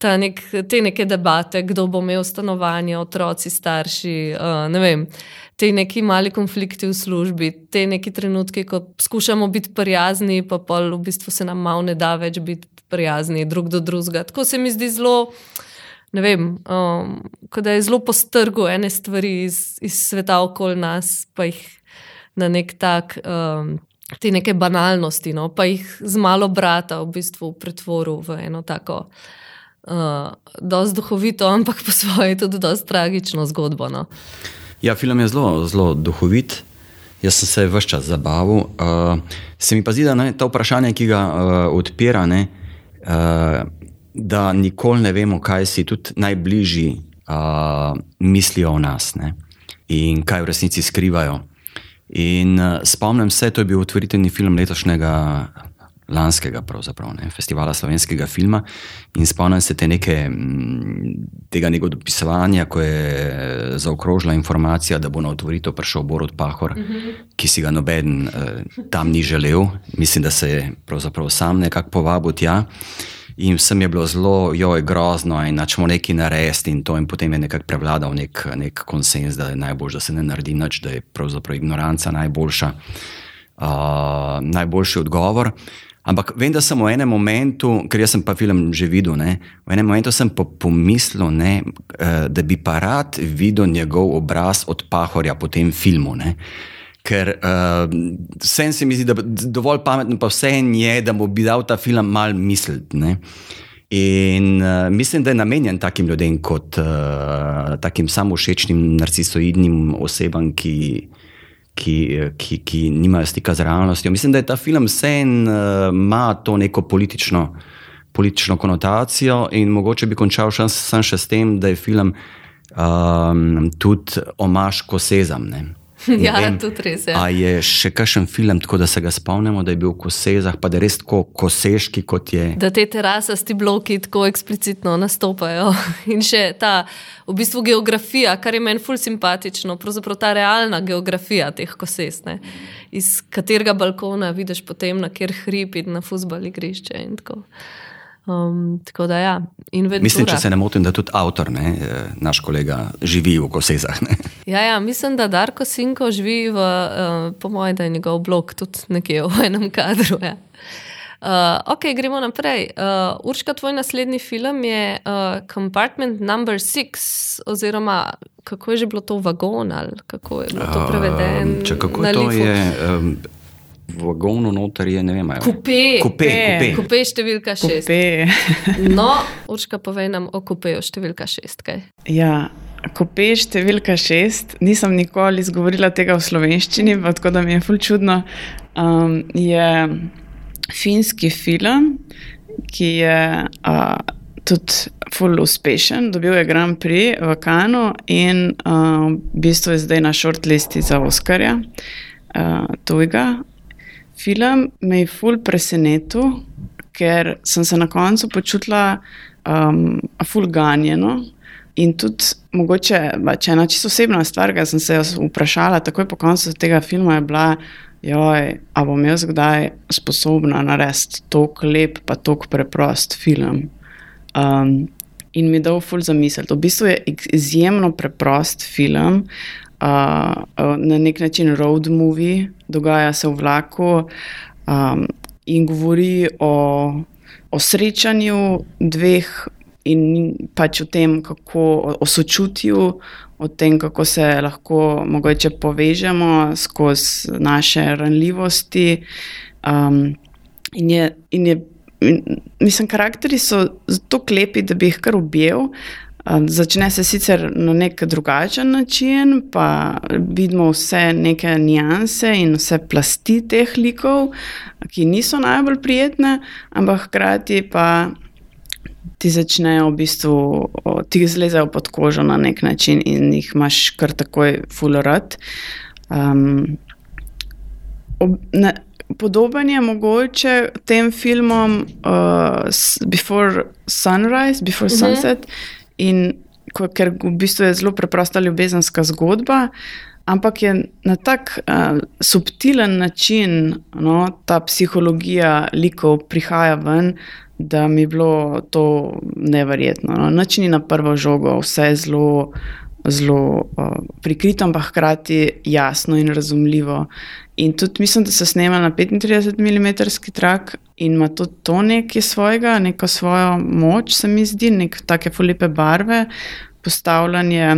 Nek, te neke debate, kdo bo imel stanovanje, otroci, starši, uh, ne vem, te neki mali konflikti v službi, te neki trenutki, ko skušamo biti prijazni, pa pol v bistvu se nam malo ne da več biti prijazni drug do drugega. Tako se mi zdi zelo, ne vem, um, da je zelo postrgo ene stvari iz, iz sveta okoli nas, pa jih na nek tak. Um, Te neke banalnosti, no, pa jih z malo brata v bistvu pretvoril v eno tako uh, dosti duhovito, ampak po svoje tudi dosti tragično zgodbo. No. Ja, film je zelo, zelo duhovit. Jaz sem se vse čas zabaval. Uh, se mi pa zdi, da ne, to vprašanje, ki ga uh, odpira, ne, uh, da nikoli ne vemo, kaj si tudi najbližji uh, mislijo o nas ne, in kaj v resnici skrivajo. In uh, spomnim se, to je bil otvoritveni film letošnjega lanskega ne, festivala slovenskega filma in spomnim se te neke, tega njegovega dopisovanja, ko je zaokrožila informacija, da bo na otvoritev prišel Borod Pahor, uh mhm. -huh. ki si ga noben eh, tam ni želel. Mislim, da se je pravzaprav sam nekako povabil tja. In vsem je bilo zelo, jo je grozno, in načemo nekaj narediti, in to in potem je nekako prevladal nek, nek konsens, da je najbolj, da se ne naredi nič, da je pravzaprav ignoranca najboljša, uh, najboljši odgovor. Ampak vem, da sem v enem momentu, ker sem pa film že videl, ne, v enem momentu sem pa pomislil, ne, eh, da bi pa rad videl njegov obraz od Pahorja po tem filmu. Ne. Ker uh, vsem se mi zdi, da dovolj pametno, pa vse je, da mu bi dal ta film malo misliti. In uh, mislim, da je namenjen takim ljudem, kot uh, takim samošečnim, narcisoidnim osebam, ki, ki, ki, ki nimajo stika z realnostjo. Mislim, da je ta film vseeno uh, ima to neko politično, politično konotacijo in mogoče bi končal še, še s tem, da je film um, tudi omaš, ko sezam. Ne? Ja, vem, tudi res je. A je še kakšen film, tako da se ga spomnimo, da je bil v kosezah, pa da je res tako koseški, kot je. Da te terasasti bloki tako eksplicitno nastopajo. In še ta, v bistvu, geografija, kar je meni ful simpatično, pravzaprav ta realna geografija teh koses, ne, iz katerega balkona vidiš potem, na kjer hrib in na fusbal igrišče. in Tako. Um, tako da, ja, Inventura. Mislim, če se ne motim, da tudi avtor, ne, eh, naš kolega, živi v kosezah. Ne. Ja, ja, mislim, da Darko Sinko živi v, uh, po mojem, da je njegov blog tudi nekje v enem kadru. Ja. Uh, ok, gremo naprej. Uh, Urška, tvoj naslednji film je uh, Compartment Number Six, oziroma kako je že bilo to vagon ali kako je bilo to prevedeno. Um, če kako na to je, um, vagonu noter je, ne vem, ali je. Kupe. Kupe, kupe. Kupe številka šest. Kupe. No, Urška, povej nam o kupeju številka šest. Kaj? Ja, kope številka šest, nisem nikoli izgovorila tega v slovenščini, pa tako da mi je ful čudno. Um, je finski film, ki je uh, tudi ful uspešen, dobil je Grand Prix v Kanu in uh, v bistvu je zdaj na shortlisti za Oscarja. Uh, tujega. Film me je ful presenetil, ker sem se na koncu počutila um, ful ganjeno. In tudi, mogoče, če ena čisto osebna stvar, ki sem se jo vprašala, takoj po koncu tega filma je bila, joj, a bom jaz kdaj sposobna narediti tako lep, pa tako preprost film. Um, in mi je dal ful za misel. V bistvu je izjemno preprost film, na nek način road movie, dogaja se v vlaku um, in govori o, o srečanju dveh in pač o tem, kako o, sočutju, o tem, kako se lahko mogoče povežemo skozi naše ranljivosti. Um, in je, in je, in, mislim, karakteri so tako lepi, da bi jih kar objel. Začne se sicer na nek drugačen način, pa vidimo vse neke nianse in vse plasti teh likov, ki niso najbolj prijetne, ampak hkrati pa ti začnejo v bistvu, ti zlezajo pod kožo na nek način in jih imaš kar takoj fulorat. Um, ob, ne, podoben je mogoče tem filmom uh, Before Sunrise, Before Mhm. In ko, ker v bistvu je zelo preprosta ljubezenska zgodba. Ampak je na tak uh, subtilen način no, ta psihologija likov prihaja ven, da mi je bilo to neverjetno. No. Nič ni na prvo žogo, vse je zelo, zelo uh, prikrito, ampak hkrati jasno in razumljivo. In tudi mislim, da se snema na 35 mm trak in ima tudi to nekaj svojega, neko svojo moč, se mi zdi, nek take fulipe barve, postavljanje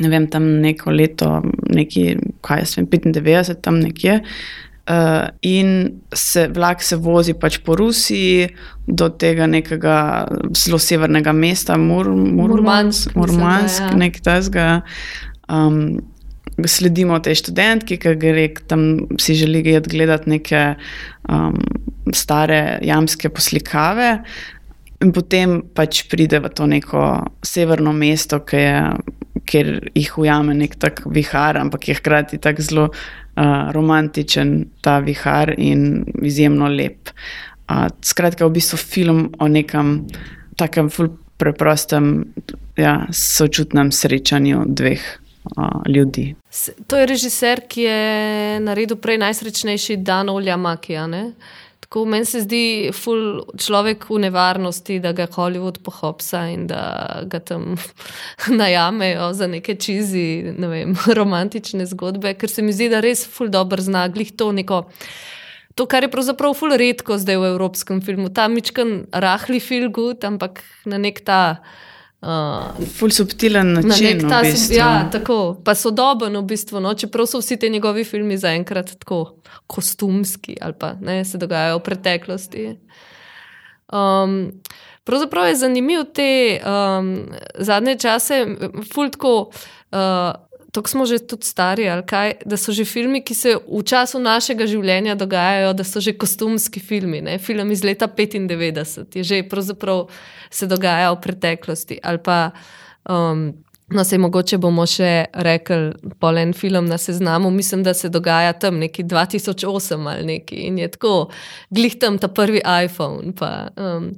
ne vem, tam neko leto, neki, kaj jaz vem, 95, tam nekje. Uh, in se vlak se vozi pač po Rusiji do tega nekega zelo severnega mesta, Mur, Murmansk, mislim, da, Murmansk, ja. nek tazga. Um, sledimo tej študentki, ki gre tam, si želi gledati neke um, stare jamske poslikave. In potem pač pride v to neko severno mesto, je, kjer jih ujame nek tak vihar, ampak je hkrati tako zelo uh, romantičen ta vihar in izjemno lep. Uh, skratka, v bistvu film o nekem takem preprostem, ja, sočutnem srečanju dveh uh, ljudi. To je režiser, ki je naredil prej najsrečnejši dan Olja Makija. Ne? Tako meni se zdi, ful človek v nevarnosti, da ga Hollywood pohopsa in da ga tam najamejo za neke čizi, ne vem, romantične zgodbe, ker se mi zdi, da res ful dobro zna glih to neko. To, kar je pravzaprav ful redko zdaj v evropskem filmu, ta mičken rahli feel good, ampak na nek ta. Uh, Ful subtilen Na način. nek ta, v bistvu. ja, tako, pa sodoben v bistvu, no, čeprav so vsi ti njegovi filmi zaenkrat tako kostumski ali pa ne, se dogajajo v preteklosti. Um, pravzaprav je zanimiv te um, zadnje čase, fultko. Uh, Tako smo že tudi stari, kaj, da so že filmi, ki se v času našega življenja dogajajo, da so že kostumski filmi. Ne? Film iz leta 95 je že pravzaprav se dogaja v preteklosti. Ali pa um, No, se mogoče bomo še rekli, polen film na seznamu. Mislim, da se dogaja tam neki 2008 ali neki in je tako, glih tam ta prvi iPhone. Pa, um,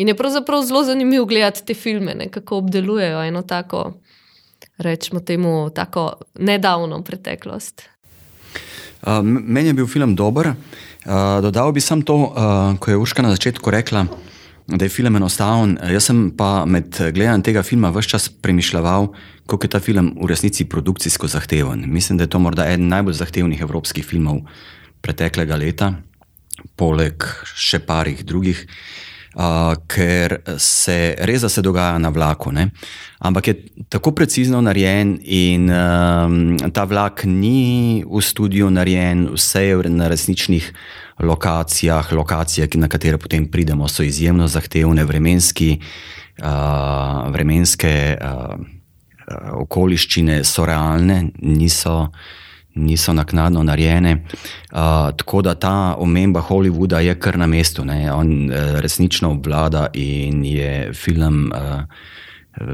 in je pravzaprav zelo zanimivo gledati te filme, ne, kako obdelujejo eno tako, rečemo temu, tako nedavno preteklost. Uh, meni je bil film dober. Uh, dodal bi samo to, uh, ko je Urška na začetku rekla da je film enostaven. Jaz sem pa med gledanjem tega filma vse čas premišljal, kako je ta film v resnici produkcijsko zahteven. Mislim, da je to morda eden najbolj zahtevnih evropskih filmov preteklega leta, poleg še parih drugih. Uh, ker se res, da se dogaja na vlaku, ne? ampak je tako precizno narejen, in um, ta vlak ni v studiu narejen, vse je na resničnih lokacijah, lokacije, na katere potem pridemo, so izjemno zahtevne, vremenski, uh, vremenske uh, okoliščine so realne, niso, niso naknadno narejene. Uh, tako da ta omemba Hollywooda je kar na mestu, ne? on uh, resnično obvlada in je film. Uh,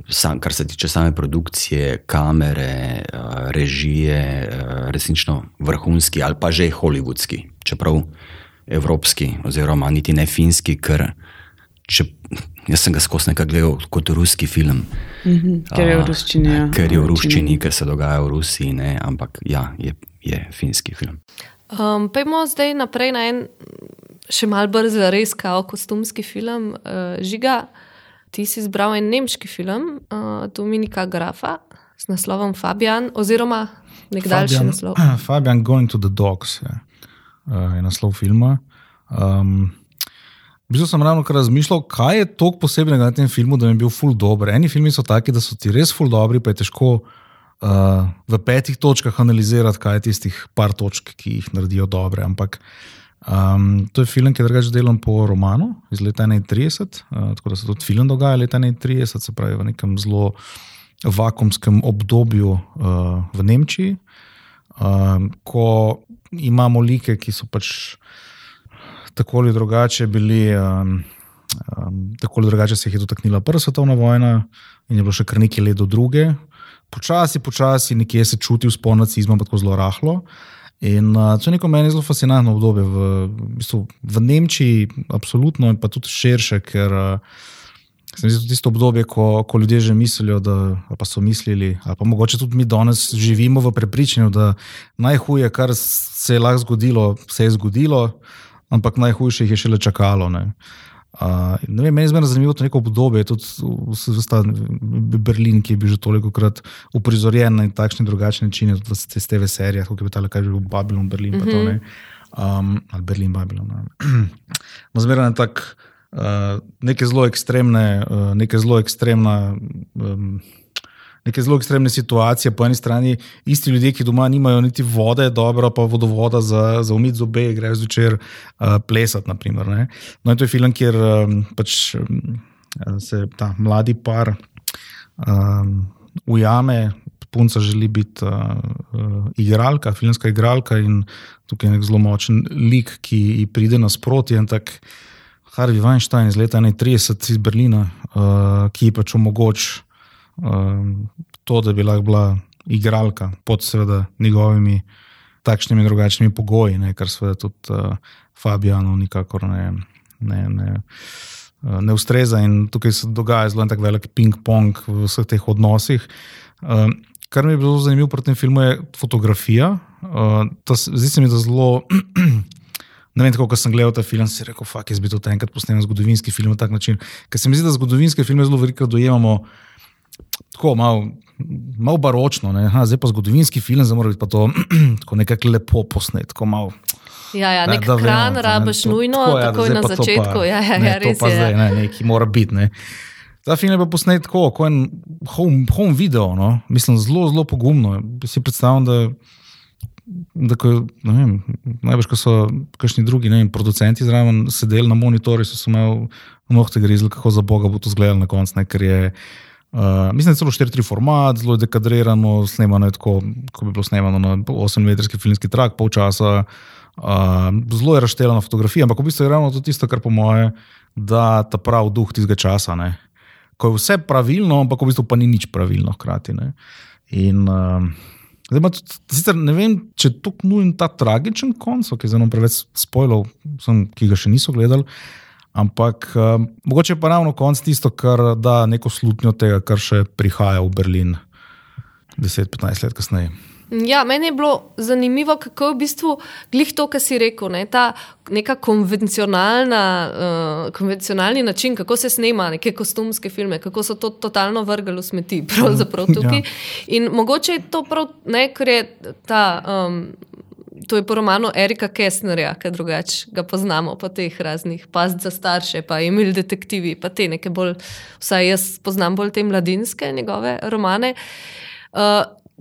Sam, kar se tiče same produkcije, kamere, režije, resnično vrhunski ali pa že holivudski, čeprav evropski, oziroma niti ne finski, ker če, jaz sem ga skozi nekaj gledal kot ruski film. Mm -hmm, ker je v ruščini. Ja, ker je v ruščini, ker se dogaja v Rusiji, ne, ampak ja, je, je finski film. Um, Pejmo zdaj naprej na en še mal brz, res kao kostumski film. Uh, Žiga, ti si izbral en nemški film, uh, Dominika Grafa, s naslovom Fabian, oziroma nekdaljši naslov. Fabian, Going to the Dogs. Ja uh, je naslov filma. Um, v bistvu sem ravno kar razmišljal, kaj je tako posebnega na tem filmu, da mi je bil ful dobr. Eni filmi so taki, da so ti res ful dobri, pa je težko uh, v petih točkah analizirati, kaj je tistih par točk, ki jih naredijo dobre. Ampak um, to je film, ki je drugače delan po romanu iz leta 31, uh, tako da se tudi film dogaja leta 31, se pravi v nekem zelo vakumskem obdobju uh, v Nemčiji. Um, ko imamo like, ki so pač tako ali drugače bili, um, um, tako ali drugače se jih je dotaknila Prva svetovna vojna in je bilo še kar nekaj let do druge. Počasi, počasi, nekje se čuti vzpon nacizma, pa tako zelo rahlo. In uh, to je neko meni zelo fascinantno obdobje v, v, bistvu, v Nemčiji, absolutno, in pa tudi širše, ker uh, se mi zdi tisto obdobje, ko, ko ljudje že mislijo, da pa so mislili, ali pa mogoče tudi mi danes živimo v prepričanju, da najhuje, kar se je lahko zgodilo, se je zgodilo, ampak najhujše jih je šele čakalo. Ne. Uh, ne vem, meni je zmerno zanimivo to neko obdobje, tudi v Berlin, ki je bil že toliko krat uprizorjen na takšne in drugačne načine, tudi te TV serije, kot je bilo kaj že v Babylonu, Berlin, pa to ne. Um, ali Berlin, Babylon. No, zmerno je tako. Eh, neke zelo ekstremne, uh, neke zelo ekstremna. Um, Neke zelo ekstremne situacije, po eni strani, isti ljudje, ki doma nimajo niti vode, dobro, pa vodovoda za, za umiti zobe, grejo zvečer uh, plesati. Naprimer, no, in to je film, kjer um, pač, um, se ta mladi par um, ujame, punca želi biti uh, uh, igralka, filmska igralka, in tukaj je nek zelo močen lik, ki pride nasproti. Harvey Weinstein iz leta 31 iz Berlina, uh, ki pač omogoča uh, to, da bi lahko bila igralka pod seveda njegovimi takšnimi in drugačnimi pogoji, ne, kar seveda tudi uh, Fabiano nikakor ne, ne, ne, uh, ne ustreza. In tukaj se dogaja zelo en tak velik ping-pong v vseh teh odnosih. Uh, kar mi je bilo zanimivo pri tem filmu je fotografija. Uh, zdi se mi, da zelo. Ne vem, kako sem gledal ta film, si rekel, fuck, jaz bi to enkrat posnel zgodovinski film na tak način. Ker se mi zdi, da zgodovinske filme zelo veliko dojemamo tako malo. Malo baročno, ha, zdaj pa zgodovinski film, zdaj mora biti pa to tako nekako lepo posnet. Ja, ja, nek da, kran rabiš nujno, tako, ja, takoj na začetku. Pa, ja, ja, ne, ja, res je. Zdaj, ne, neki mora biti. Ne. Ta film je pa posnet tako, kot en home, home video, no. mislim, zelo, zelo pogumno. Si predstavljam, da da ko, vem, najbrž, ko so kakšni drugi vem, producenti zraven sedeli na monitorju, so se imeli nohte grizli, kako za Boga bo to izgledalo na koncu. Ne, je, uh, mislim, da je celo 4-3 format, zelo dekadrirano, snemano je tako, kot bi bilo snemano na 8-metrski filmski trak, pol časa. Uh, zelo je razšteljena fotografija, ampak v bistvu je ravno to tisto, kar po moje, da ta pravi duh tistega časa. Ne. ko je vse pravilno, ampak v bistvu pa ni nič pravilno hkrati. Ne. In uh, zdaj tudi, sicer ne vem, če je to nujen ta tragičen konc, ki je zelo preveč spojlov, sem, ki ga še niso gledali. Ampak uh, mogoče pa ravno konc tisto, kar da neko slutnjo tega, kar še prihaja v Berlin 10-15 let kasneje. Ja, meni je bilo zanimivo, kako je v bistvu glih to, kar si rekel. Ne, ta neka konvencionalna, uh, konvencionalni način, kako se snema neke kostumske filme, kako so to totalno vrgli v smeti, pravzaprav tukaj. Ja. In mogoče je to prav, ne, ker je ta. Um, To je po romanu Erika Kessnerja, ki drugače ga poznamo po teh raznih past za starše, pa imeli detektivi, pa te neke bolj, vsaj jaz poznam bolj te mladinske njegove romane. Uh,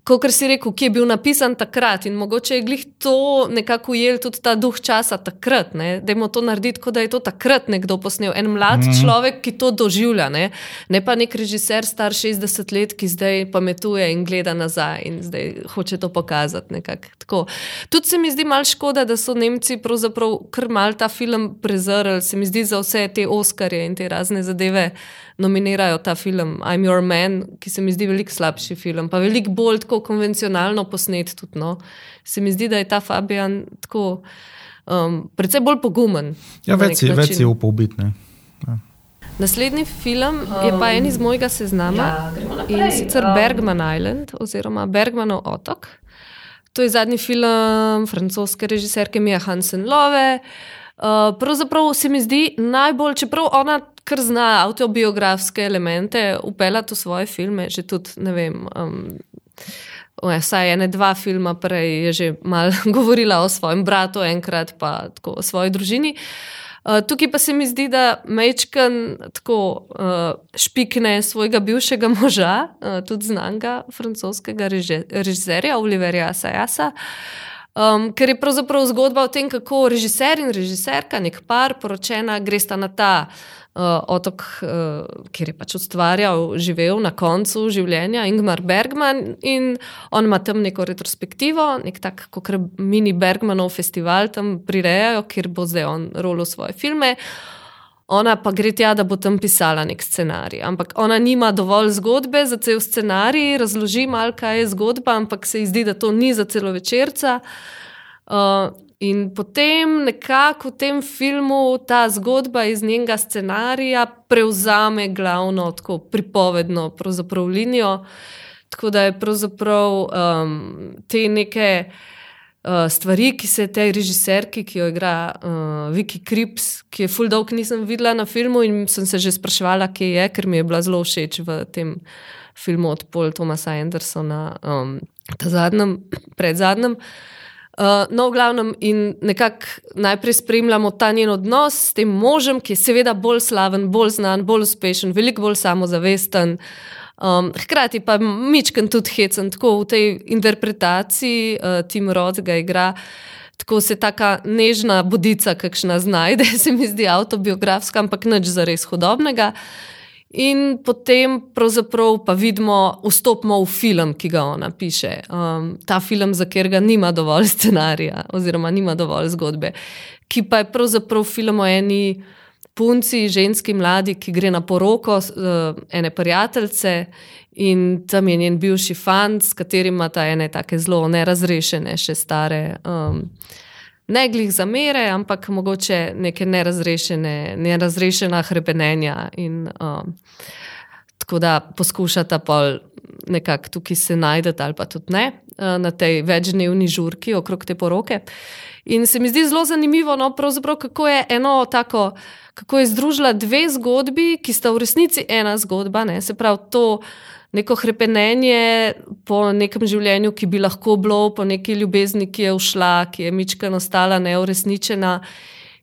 kot si rekel, ki je bil napisan takrat in mogoče je glih to nekako ujel tudi ta duh časa takrat, da je to narediti, kot da je to takrat nekdo posnel. En mlad mm -hmm. človek, ki to doživlja, ne? ne pa nek režiser star 60 let, ki zdaj pametuje in gleda nazaj in zdaj hoče to pokazati. Tudi se mi zdi malo škoda, da so Nemci pravzaprav kar mal ta film prezrli, se mi zdi za vse te Oskarje in te razne zadeve nominirajo ta film I'm Your Man, ki se mi zdi veliko slabši film, pa veliko bolj tako konvencionalno posnet. Tudi, no. Se mi zdi, da je ta Fabijan tako um, precej bolj pogumen. Ja, več je, več je upal biti. Ja. Naslednji film je pa en iz mojega seznama ja, in sicer Bergman Island oziroma Bergmanov otok. To je zadnji film francoske režiserke Mija Hansen Love. Uh, pravzaprav se mi zdi najbolj, čeprav ona kar zna avtobiografske elemente upeljati v svoje filme, že tudi ne vem. Um, Vsaj ene dva filma prej je že malo govorila o svojem bratu, enkrat pa tako o svoji družini. Uh, tukaj pa se mi zdi, da Mečkan tako uh, špikne svojega bivšega moža, uh, tudi znanga francoskega režiserja Oliverja Sajasa. Um, ker je pravzaprav zgodba o tem, kako režiser in režiserka, nek par, poročena, gresta na ta uh, otok, uh, kjer je pač ustvarjal, živel na koncu življenja, Ingmar Bergman. In on ima tam neko retrospektivo, nek tak, kot mini Bergmanov festival tam prirejajo, kjer bo zdaj on rolo svoje filme. Ona pa gre tja, da bo tam pisala nek scenarij. Ampak ona nima dovolj zgodbe za cel scenarij, razloži malo, kaj je zgodba, ampak se ji zdi, da to ni za celo večerca. Uh, In potem nekako v tem filmu ta zgodba iz njenega scenarija prevzame glavno tako pripovedno linijo. Tako da je pravzaprav um, te neke uh, stvari, ki se tej režiserki, ki jo igra uh, Vicky Krips, ki je full dog nisem videla na filmu in sem se že spraševala, kje je, ker mi je bila zelo všeč v tem filmu od Paul Thomasa Andersona, um, ta zadnjem, pred zadnjem. Uh, no, v glavnem, in nekako najprej spremljamo ta njen odnos s tem možem, ki je seveda bolj slaven, bolj znan, bolj uspešen, veliko bolj samozavesten. Um, hkrati pa Mičken tudi hecen, tako v tej interpretaciji uh, Tim Rod ga igra. Tako se ta nežna budica, kakšna znajde, se mi zdi autobiografska, ampak nič za res hodobnega. Uh, In potem pa vidimo, vstopimo v film, ki ga ona piše. Um, ta film, za katerega nima dovolj scenarija, oziroma nima dovolj zgodbe, ki pa je pravzaprav film o eni punci, ženski mladi, ki gre na poroko uh, ene prijateljice in tam je njen bivši fant, s katerim ima ta ene tako zelo nerazrešene, še stare. Um, ne glih zamere, ampak mogoče neke nerazrešene, nerazrešena hrepenenja. In, um, tako da poskušata pol nekako tukaj se najdete, ali pa tudi ne, uh, na tej večdnevni žurki okrog te poroke. In se mi zdi zelo zanimivo, no, kako je eno tako, kako je združila dve zgodbi, ki sta v resnici ena zgodba. Ne, se pravi, to neko krepenje po nekem življenju, ki bi lahko bilo, po neki ljubezni, ki je ušla, ki je mička ostala neurešničena.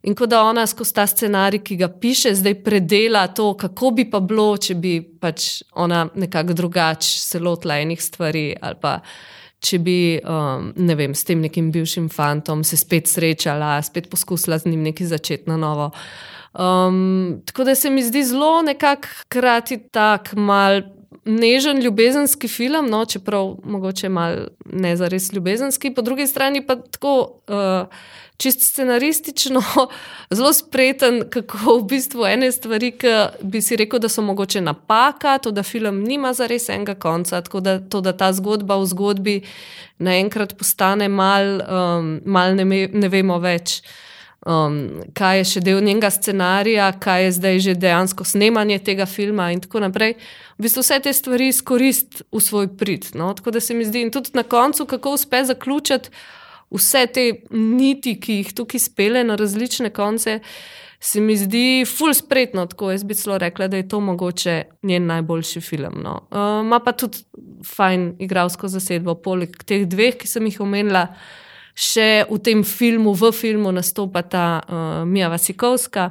In ko da ona skozi ta scenarij, ki ga piše, zdaj predela to, kako bi pa bilo, če bi pač ona nekako drugače se lotila enih stvari. Ali pa če bi um, ne vem, s tem nekim bivšim fantom se spet srečala, spet poskusila z njim nekaj začeti na novo. Um, tako da se mi zdi zelo nekako krati tak mal nežen ljubezenski film, no, čeprav mogoče malo ne za res ljubezenski, po drugi strani pa tako. Uh, Čist scenaristično, zelo spreten, kako v bistvu ene stvari, ki bi si rekel, da so mogoče napaka, to, da film nima za res enega konca, tako da, to, da ta zgodba v zgodbi naenkrat postane mal, um, mal ne, ne vemo več. Uh, um, kaj je še del njenega scenarija, kaj je zdaj že dejansko snemanje tega filma in tako naprej. V bistvu vse te stvari izkorist v svoj prid. No? Tako da se mi zdi, in tudi na koncu, kako uspe zaključiti vse te niti, ki jih tukaj spele na različne konce. Se mi zdi ful spretno, tako jaz bi celo rekla, da je to mogoče njen najboljši film. No. Uh, ma pa tudi fajn igralsko zasedbo, poleg teh dveh, ki sem jih omenila, uh, še v tem filmu, v filmu nastopa ta uh, Mija Vasikovska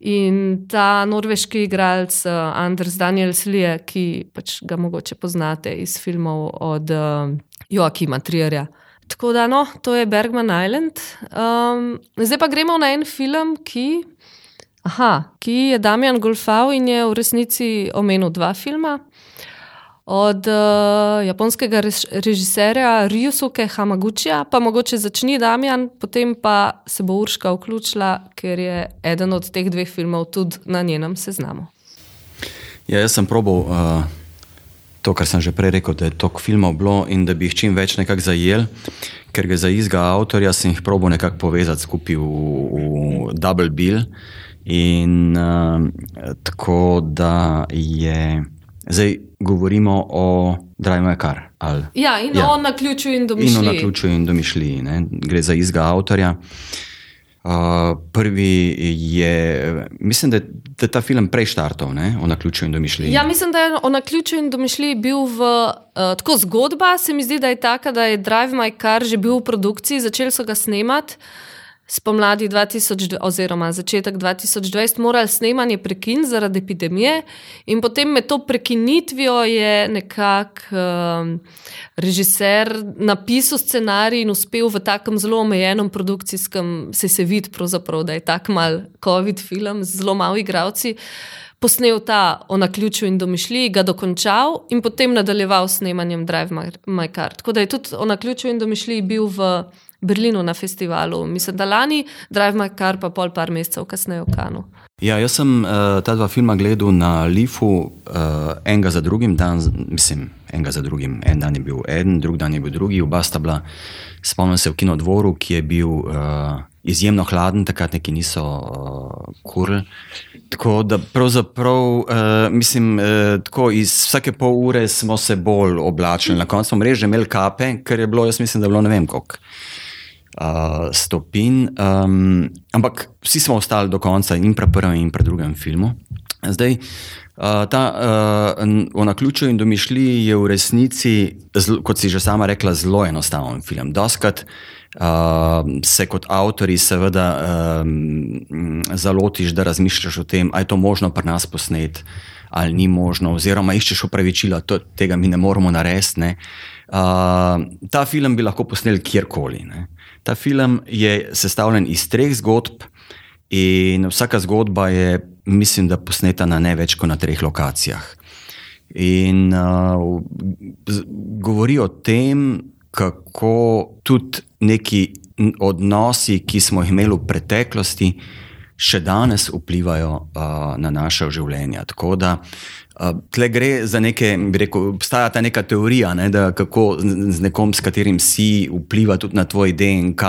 in ta norveški igralec uh, Anders Danielslije, ki pač ga mogoče poznate iz filmov od uh, Joakima Trierja. Tako da, no, to je Bergman Island. Um, zdaj pa gremo na en film, ki, aha, ki je Damien Golfau in je v resnici omenil dva filma od uh, japonskega režiserja Ryusuke Hamaguchija, pa mogoče začni Damjan, potem pa se bo Urška vključila, ker je eden od teh dveh filmov tudi na njenem seznamu. Ja, jaz sem probal uh, to, kar sem že prej rekel, da je toliko filmov bilo in da bi jih čim več nekako zajel, ker gre za istega avtorja, sem jih probal nekako povezati skupaj v, v Double Bill. In uh, tako da je. Zdaj govorimo o Drive My Car. Ali, ja, in ja. o naključju in domišljiji. In o naključju in domišljiji. Ne? Gre za istega avtorja. Uh, prvi je, mislim, da je ta film prej štartov, o naključju in domišljiji. Ja, mislim, da je o naključju in domišljiji bil v uh, tako zgodba. Se mi zdi, da je taka, da je Drive My Car že bil v produkciji, začeli so ga snemati spomladi 2000, oziroma začetek 2020, morali snemanje prekiniti zaradi epidemije, in potem med to prekinitvijo je nekako um, režiser napisal scenarij in uspel v takem zelo omejenem produkcijskem, se se vidi, da je tako mal COVID film z zelo malo igravci. Posnel ta o naključju in domišljiji, ga dokončal in potem nadaljeval s snemanjem Drive My, My Car. Tako da je tudi o naključju in domišljiji bil v Berlinu na festivalu. Mislim, da lani, Drive My Car, pa pol par mesecev kasneje v Kanu. Ja, jaz sem uh, ta dva filma gledal na Lifu, uh, enega za drugim, dan, mislim, enega za drugim. En dan je bil en, drug dan je bil drugi, oba sta bila. Spomnim se v kinodvoru, ki je bil uh, izjemno hladen, takrat neki niso uh, kurili. Tako da pravzaprav, uh, mislim, uh, tako iz vsake pol ure smo se bolj oblačili. Na koncu smo reži imeli kape, ker je bilo, jaz mislim, da je bilo ne vem koliko uh, stopinj. Um, ampak vsi smo ostali do konca in pri prvem in pri drugem filmu. Zdaj, uh, ta uh, o naključju in domišljiji je v resnici, zl, kot si že sama rekla, zelo enostaven film. Doskrat uh, se kot avtori seveda um, zalotiš, da razmišljaš o tem, ali je to možno pri nas posneti. Ali ni možno, oziroma iščeš upravičila, da tega mi ne moremo narediti. Uh, ta film bi lahko posneli kjerkoli. Ne. Ta film je sestavljen iz treh zgodb, in vsaka zgodba je, mislim, da posneta na ne več kot na treh lokacijah. In uh, govori o tem, kako tudi neki odnosi, ki smo jih imeli v preteklosti, še danes vplivajo uh, na naše življenje. Tako da Tle gre za neke, bi rekel, obstaja ta neka teorija, ne, da kako z nekom, s katerim si, vpliva tudi na tvoj DNK.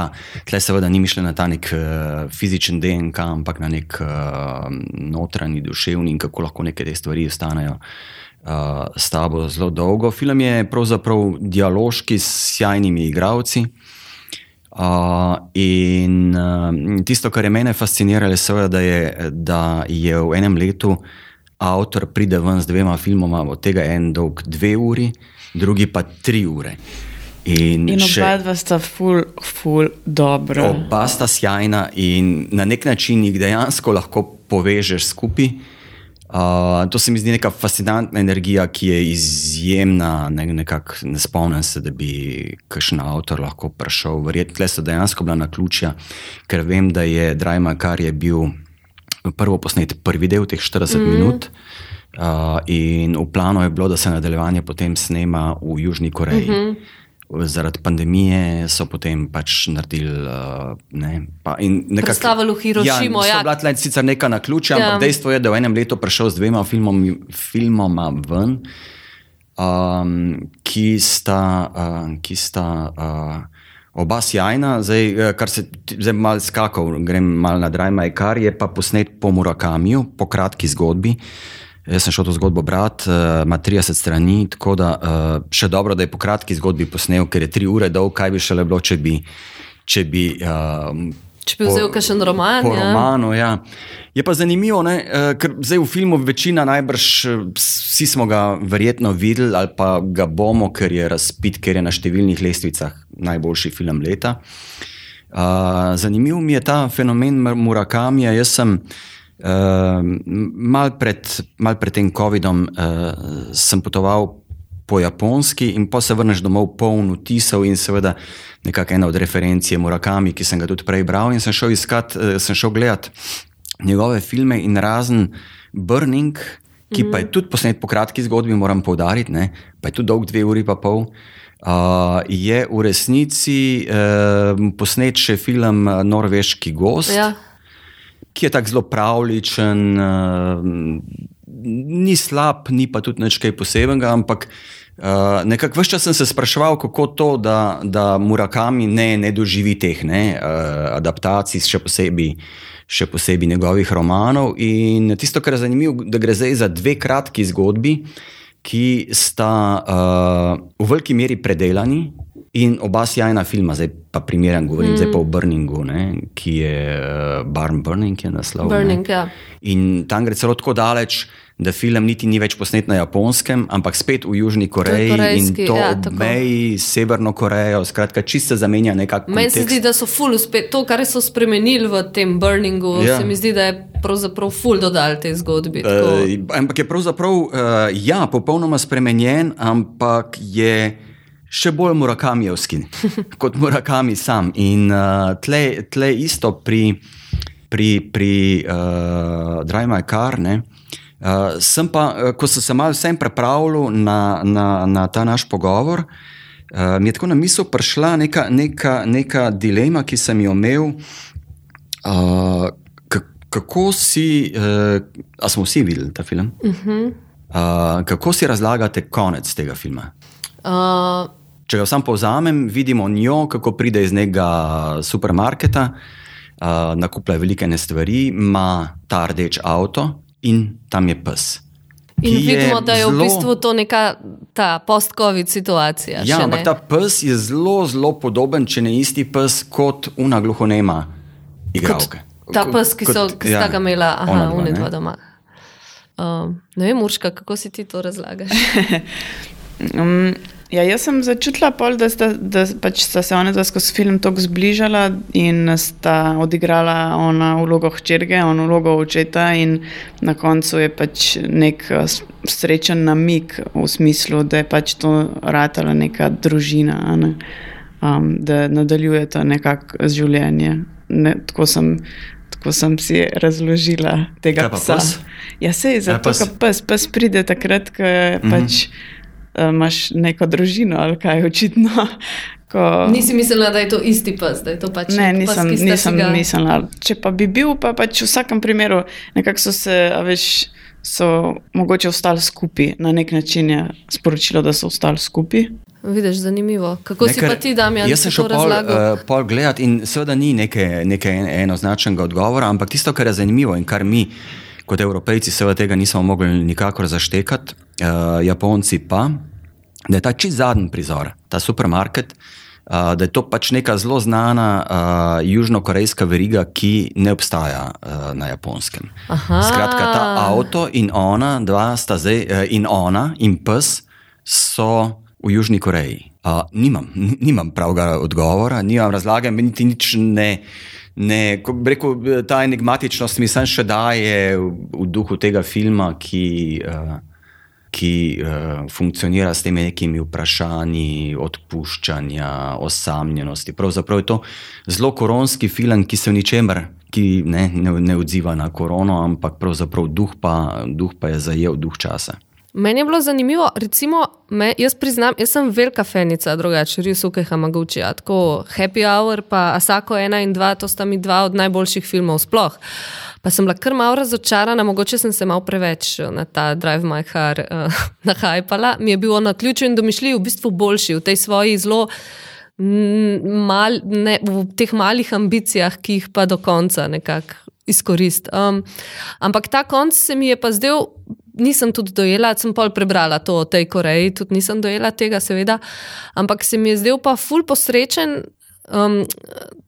Tle seveda ni mišljeno na ta nek uh, fizičen DNK, ampak na nek uh, notranji, duševni in kako lahko neke te stvari ostanejo uh, s tabo zelo dolgo. Film je pravzaprav dialoški s sjajnimi igravci. Uh, in uh, tisto, kar je mene fasciniralo, je, da je, da je v enem letu avtor pride ven z dvema filmoma, od tega en dolg dve uri, drugi pa tri ure. In, in še, oba dva sta ful, ful, dobro. Oba sta sjajna in na nek način jih dejansko lahko povežeš skupaj. Uh, to se mi zdi neka fascinantna energija, ki je izjemna. Ne, nekak, ne spomnim se, da bi kakšen avtor lahko prišel. Verjetno so dejansko bila na ključja, ker vem, da je Drajma, kar je bil prvo posnet prvi del, teh 40 mm. minut. Uh, in v planu je bilo, da se nadaljevanje potem snema v Južni Koreji. Uh -huh. Zaradi pandemije so potem pač naredili. Uh, ne, Predstavili v Hirošimo. Ja, bila je sicer neka na ključe, ja. ampak dejstvo je, da je v enem letu prišel z dvema filmom, filmoma ven, um, ki sta. Uh, ki sta uh, Oba sjajna, zdaj, kar se zdaj malo skakal, grem malo na Drajma, kar je pa posnet po Murakamiju, po kratki zgodbi. Uh, Jaz sem šel to zgodbo brati, uh, ima 30 strani, tako da uh, še dobro, da je po kratki zgodbi posnel, ker je tri ure dolg, kaj bi šele bilo, če bi. Če bi, uh, če bi vzel kakšen roman. Po ja. romanu, ja. Je pa zanimivo, ne, ker zdaj v filmu večina najbrž vsi smo ga verjetno videli ali pa ga bomo, ker je razpit, ker je na številnih lestvicah najboljši film leta. Uh, zanimiv mi je ta fenomen Murakamija. Jaz sem uh, mal, pred, mal pred tem COVID-om uh, sem potoval po Japonski in pa se vrneš domov poln vtisov in seveda nekako ena od referenc je Murakami, ki sem ga tudi prej bral in sem šel iskat, uh, sem šel gledat njegove filme in razen Burning, ki mm -hmm. pa je mhm. tudi posnet po kratki zgodbi, moram povdariti, ne, pa je tudi dolg dve uri pa pol. Uh, je v resnici uh, posnet še film Norveški gost, ja ki je tako zelo pravličen, uh, ni slab, ni pa tudi nekaj posebnega, ampak uh, nekako vse čas sem se spraševal, kako to, da, da Murakami ne, ne doživi teh ne, uh, adaptacij, še posebej, še posebej njegovih romanov. In tisto, kar je zanimivo, da gre zdaj za dve kratki zgodbi, ki sta uh, v veliki meri predelani. In oba sjajna filma, zdaj pa primerjam, govorim mm. zdaj pa o Burningu, ne, ki je uh, Barn Burning, je naslov. Burning, ja. In tam gre celo tako daleč, da film niti ni več posnet na japonskem, ampak spet v Južni Koreji in to ja, ob meji s Severno Korejo. Skratka, čisto zamenja nekako. Meni se zdi, da so ful uspet, to, kar so spremenili v tem Burningu, ja. se mi zdi, da je pravzaprav ful dodal te zgodbi. Uh, ampak je pravzaprav, uh, ja, popolnoma spremenjen, ampak je še bolj Murakamijevski kot Murakami sam. In uh, tle, tle isto pri, pri, pri uh, Drajma Kar. Uh, sem pa, uh, ko sem se malo vsem pripravljal na, na, na ta naš pogovor, uh, mi je tako na misel prišla neka, neka, neka dilema, ki sem jo imel. Uh, kako si, uh, a smo vsi videli ta film? Uh -huh. uh, kako si razlagate konec tega filma? Uh, Če ga sam povzamem, vidimo njo, kako pride iz nekega supermarketa, uh, nakuplja velike stvari, ima ta rdeč avto in tam je pes. In vidimo, da je zelo, v bistvu to neka post-COVID situacija. Ja, ampak ta pes je zelo, zelo podoben, če ne isti pes kot una gluhonema igralka. Ta pes, ki, so, ki ja, sta ga imela, aha, unidva doma. Um, ne vem, Urška, kako si ti to razlagaš? um, Ja, jaz sem začutila, pol, da, sta, da pač sta se ona skozi film tako zbližala in sta odigrala ona vlogo hčerke, ona vlogo očeta. Na koncu je pač nek eh, srečen namik v smislu, da je pač to ratala neka družina, ne? um, da nadaljuje to nekako življenje. Ne, tako, sem, tako sem si razložila tega psa. Ja, sej, zato, ja, pes. pes, pes pride takrat, ko je mm -hmm. pač imaš neko družino ali kaj očitno. Ko... Nisi mislila, da je to isti pes, da je to pač ne, nisem, pes, nisem ga... mislila. Če pa bi bil, pa pač v vsakem primeru, nekako so se, veš, so mogoče ostali skupaj. Na nek način je sporočilo, da so ostali skupaj. Vidiš, zanimivo. Kako Nekar, si pa ti, Damien? Jaz sem šel pol, uh, pol gledati in seveda ni neke, neke enoznačnega odgovora, ampak tisto, kar je zanimivo in kar mi kot evropejci seveda tega nismo mogli nikakor zaštekati, uh, Japonci pa, da je ta čist zadnji prizor, ta supermarket, uh, da je to pač neka zelo znana uh, južnokorejska veriga, ki ne obstaja uh, na japonskem. Aha. Skratka, ta avto in ona, dva sta zdaj, uh, in ona in pes so v Južni Koreji. Uh, nimam, nimam pravega odgovora, nimam razlage, meni ti nič ne. Ne, rekel, ta enigmatičnost mi še daje v, v duhu tega filma, ki, uh, ki uh, funkcionira s temi nekimi vprašanji odpuščanja, osamljenosti. Pravzaprav je to zelo koronski film, ki se v ničemer ki ne, ne, ne odziva na korono, ampak pravzaprav duh pa, duh pa je zajel duh časa. Meni je bilo zanimivo, recimo, me, jaz priznam, jaz sem velika fenica, drugače, Ryusuke Hamaguchi, tako Happy Hour, pa Asako 1 in 2, to sta mi dva od najboljših filmov sploh. Pa sem bila kar malo razočarana, mogoče sem se malo preveč na ta Drive My Car uh, nahajpala. Mi je bil na ključu in domišljiv v bistvu boljši v tej svoji zelo. Mal, ne, v teh malih ambicijah, ki jih pa do konca nekako izkorist. Um, ampak ta konc se mi je pa zdel, nisem tudi dojela, sem pol prebrala to o tej Koreji, tudi nisem dojela tega, seveda. Ampak se mi je zdel pa ful posrečen. Um,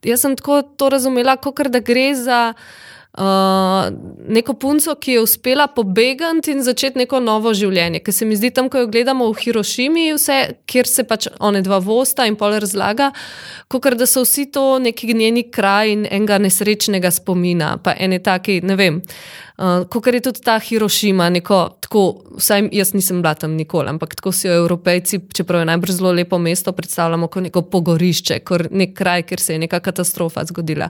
jaz sem tako to razumela, kot da gre za. Uh, neko punco, ki je uspela pobegati in začeti neko novo življenje. Ker se mi zdi tam, ko jo gledamo v Hirošimi, vse, kjer se pač one dva vosta in pol razlaga, kot da so vsi to neki njeni kraj in enega nesrečnega spomina, pa ene taki, ne vem. Uh, Uh, kot je tudi ta Hirošima, neko, tako, vsaj jaz nisem bila tam nikoli, ampak tako si jo evropejci, čeprav je najbrž zelo lepo mesto, predstavljamo kot neko pogorišče, kot nek kraj, kjer se je neka katastrofa zgodila.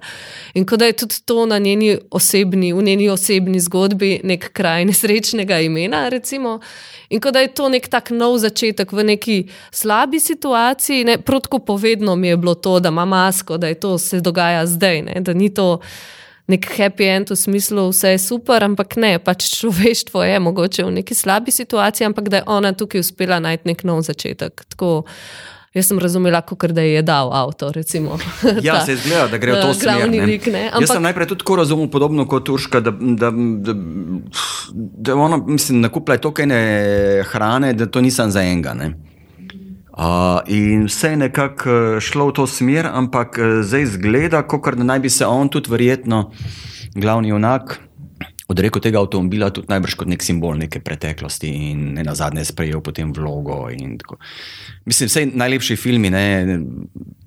In kot da je tudi to na njeni osebni, v njeni osebni zgodbi nek kraj nesrečnega imena, recimo. In kot da je to nek tak nov začetek v neki slabi situaciji, ne, protko povedno mi je bilo to, da ima masko, da je to se dogaja zdaj, ne, da ni to nek happy end v smislu, vse je super, ampak ne, pač človeštvo je mogoče v neki slabi situaciji, ampak da je ona tukaj uspela najti nek nov začetek. Tako, Jaz sem razumela, kot da je dal avto. Recimo, ja, ta, se zgleda, da gre v to smer. Ne? Lik, ne? Ampak, jaz sem najprej tudi tako razumel, podobno kot Urška, da, da, da, da ona, mislim, nakupila je toliko hrane, da to nisem za enega. Ne? Uh, in vse je nekako uh, šlo v to smer, ampak uh, zdaj zgleda, kot da naj bi se on tudi verjetno, glavni junak, odrekel tega avtomobila, tudi najbrž kot nek simbol neke preteklosti in ne na zadnje sprejel potem vlogo. Mislim, vse najlepši filmi, ne,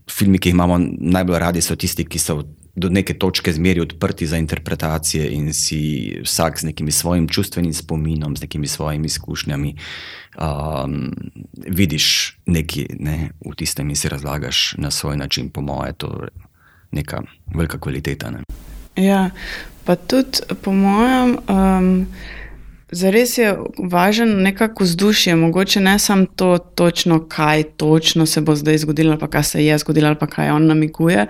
filmi, ki jih imamo najbolj radi, so tisti, ki so do neke točke zmeri odprti za interpretacije in si vsak z nekim svojim čustvenim spominom, z nekimi svojimi izkušnjami um, vidiš nekaj ne, v tistem in si razlagaš na svoj način, po moje, to je neka velika kvaliteta. Ne. Ja, pa tudi po mojem. Um, Zares je važno nekako vzdušje, mogoče ne samo to, točno, kaj točno se bo zdaj zgodilo, pa kaj se je zgodilo, pa kaj on namiguje,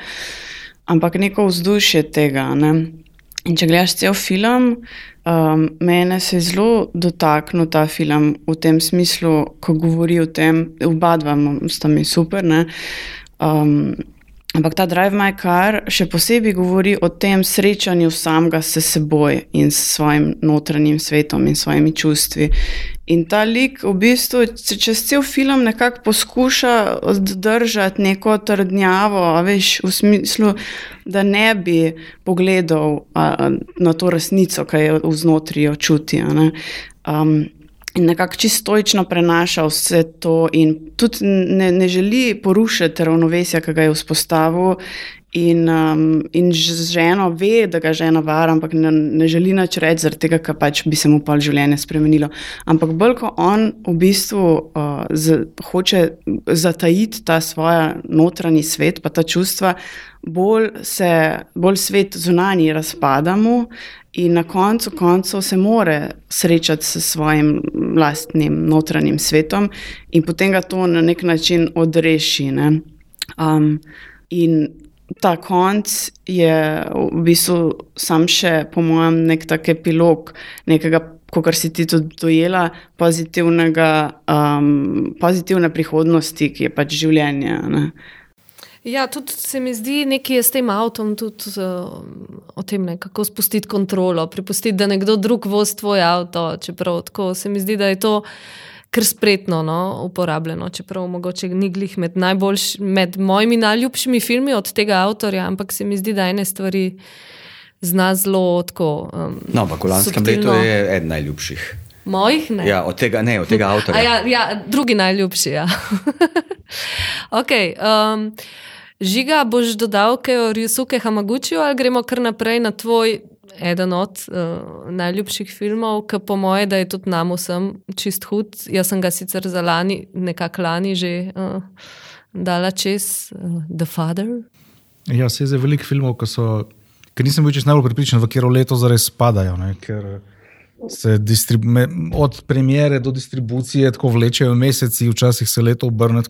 ampak neko vzdušje tega. Ne? In če gledaš cel film, Um, mene se je zelo dotaknil ta film v tem smislu, ko govori o tem, oba dva sta mi super. Um, ampak ta Drive My Car še posebej govori o tem srečanju samega s seboj in s svojim notranjim svetom in svojimi čustvi. In ta lik v bistvu čez cel film nekako poskuša držati neko trdnjavo, veš, v smislu, da ne bi pogledal a, na to resnico, ki je vznotri jo čuti. Um, in nekako čistočno prenaša vse to, in tudi ne, ne želi porušiti ravnovesja, ki ga je vzpostavil, In, um, in ženo ve, da ga žena vara, ampak ne, ne želi nič reči, zaradi tega, ker pač bi se mu pol življenje spremenilo. Ampak bolj ko on v bistvu uh, z, hoče zatajiti ta svoj notranji svet, pa ta čustva, bolj se bolj svet zunanji razpada mu. In na koncu koncev se more srečati s svojim vlastnim notranjim svetom, in potem ga to na nek način odreši. Ne? Um, in ta konc je v bistvu sam še, po mojem, nek tak epilog nekega, kot si ti tudi dojela, um, pozitivne prihodnosti, ki je pač življenje. Ne? Ja, tudi se mi zdi, nekaj je s tem avtom, tudi uh, o tem, ne, kako spustiti kontrolo, prepustiti, da nekdo drug vozi tvoj avto. Čeprav tako se mi zdi, da je to kar spretno no, uporabljeno, čeprav mogoče ni glih med, med mojimi najljubšimi filmi od tega avtorja, ampak se mi zdi, da ene stvari zna zelo tako. Um, no, ampak v lanskem letu je eden najljubših. Mojih ne. Ja, od tega ne, od tega avtorja. Ja, ja, drugi najljubši. Ja. okay, um, žiga, boš dodal kaj o Ryusuke Hamaguchiju ali gremo kar naprej na tvoj eden od uh, najljubših filmov, ki po moje, da je tudi nam vsem čist hud. Jaz sem ga sicer za lani, nekako lani že uh, dala čez uh, The Father. Ja, se je za veliko filmov, ki so. Ker nisem bil čest najbolj pripričan, v katero leto zares spadajo. Ne, ker se me, od premjere do distribucije tako vlečejo meseci, včasih se leto obrne.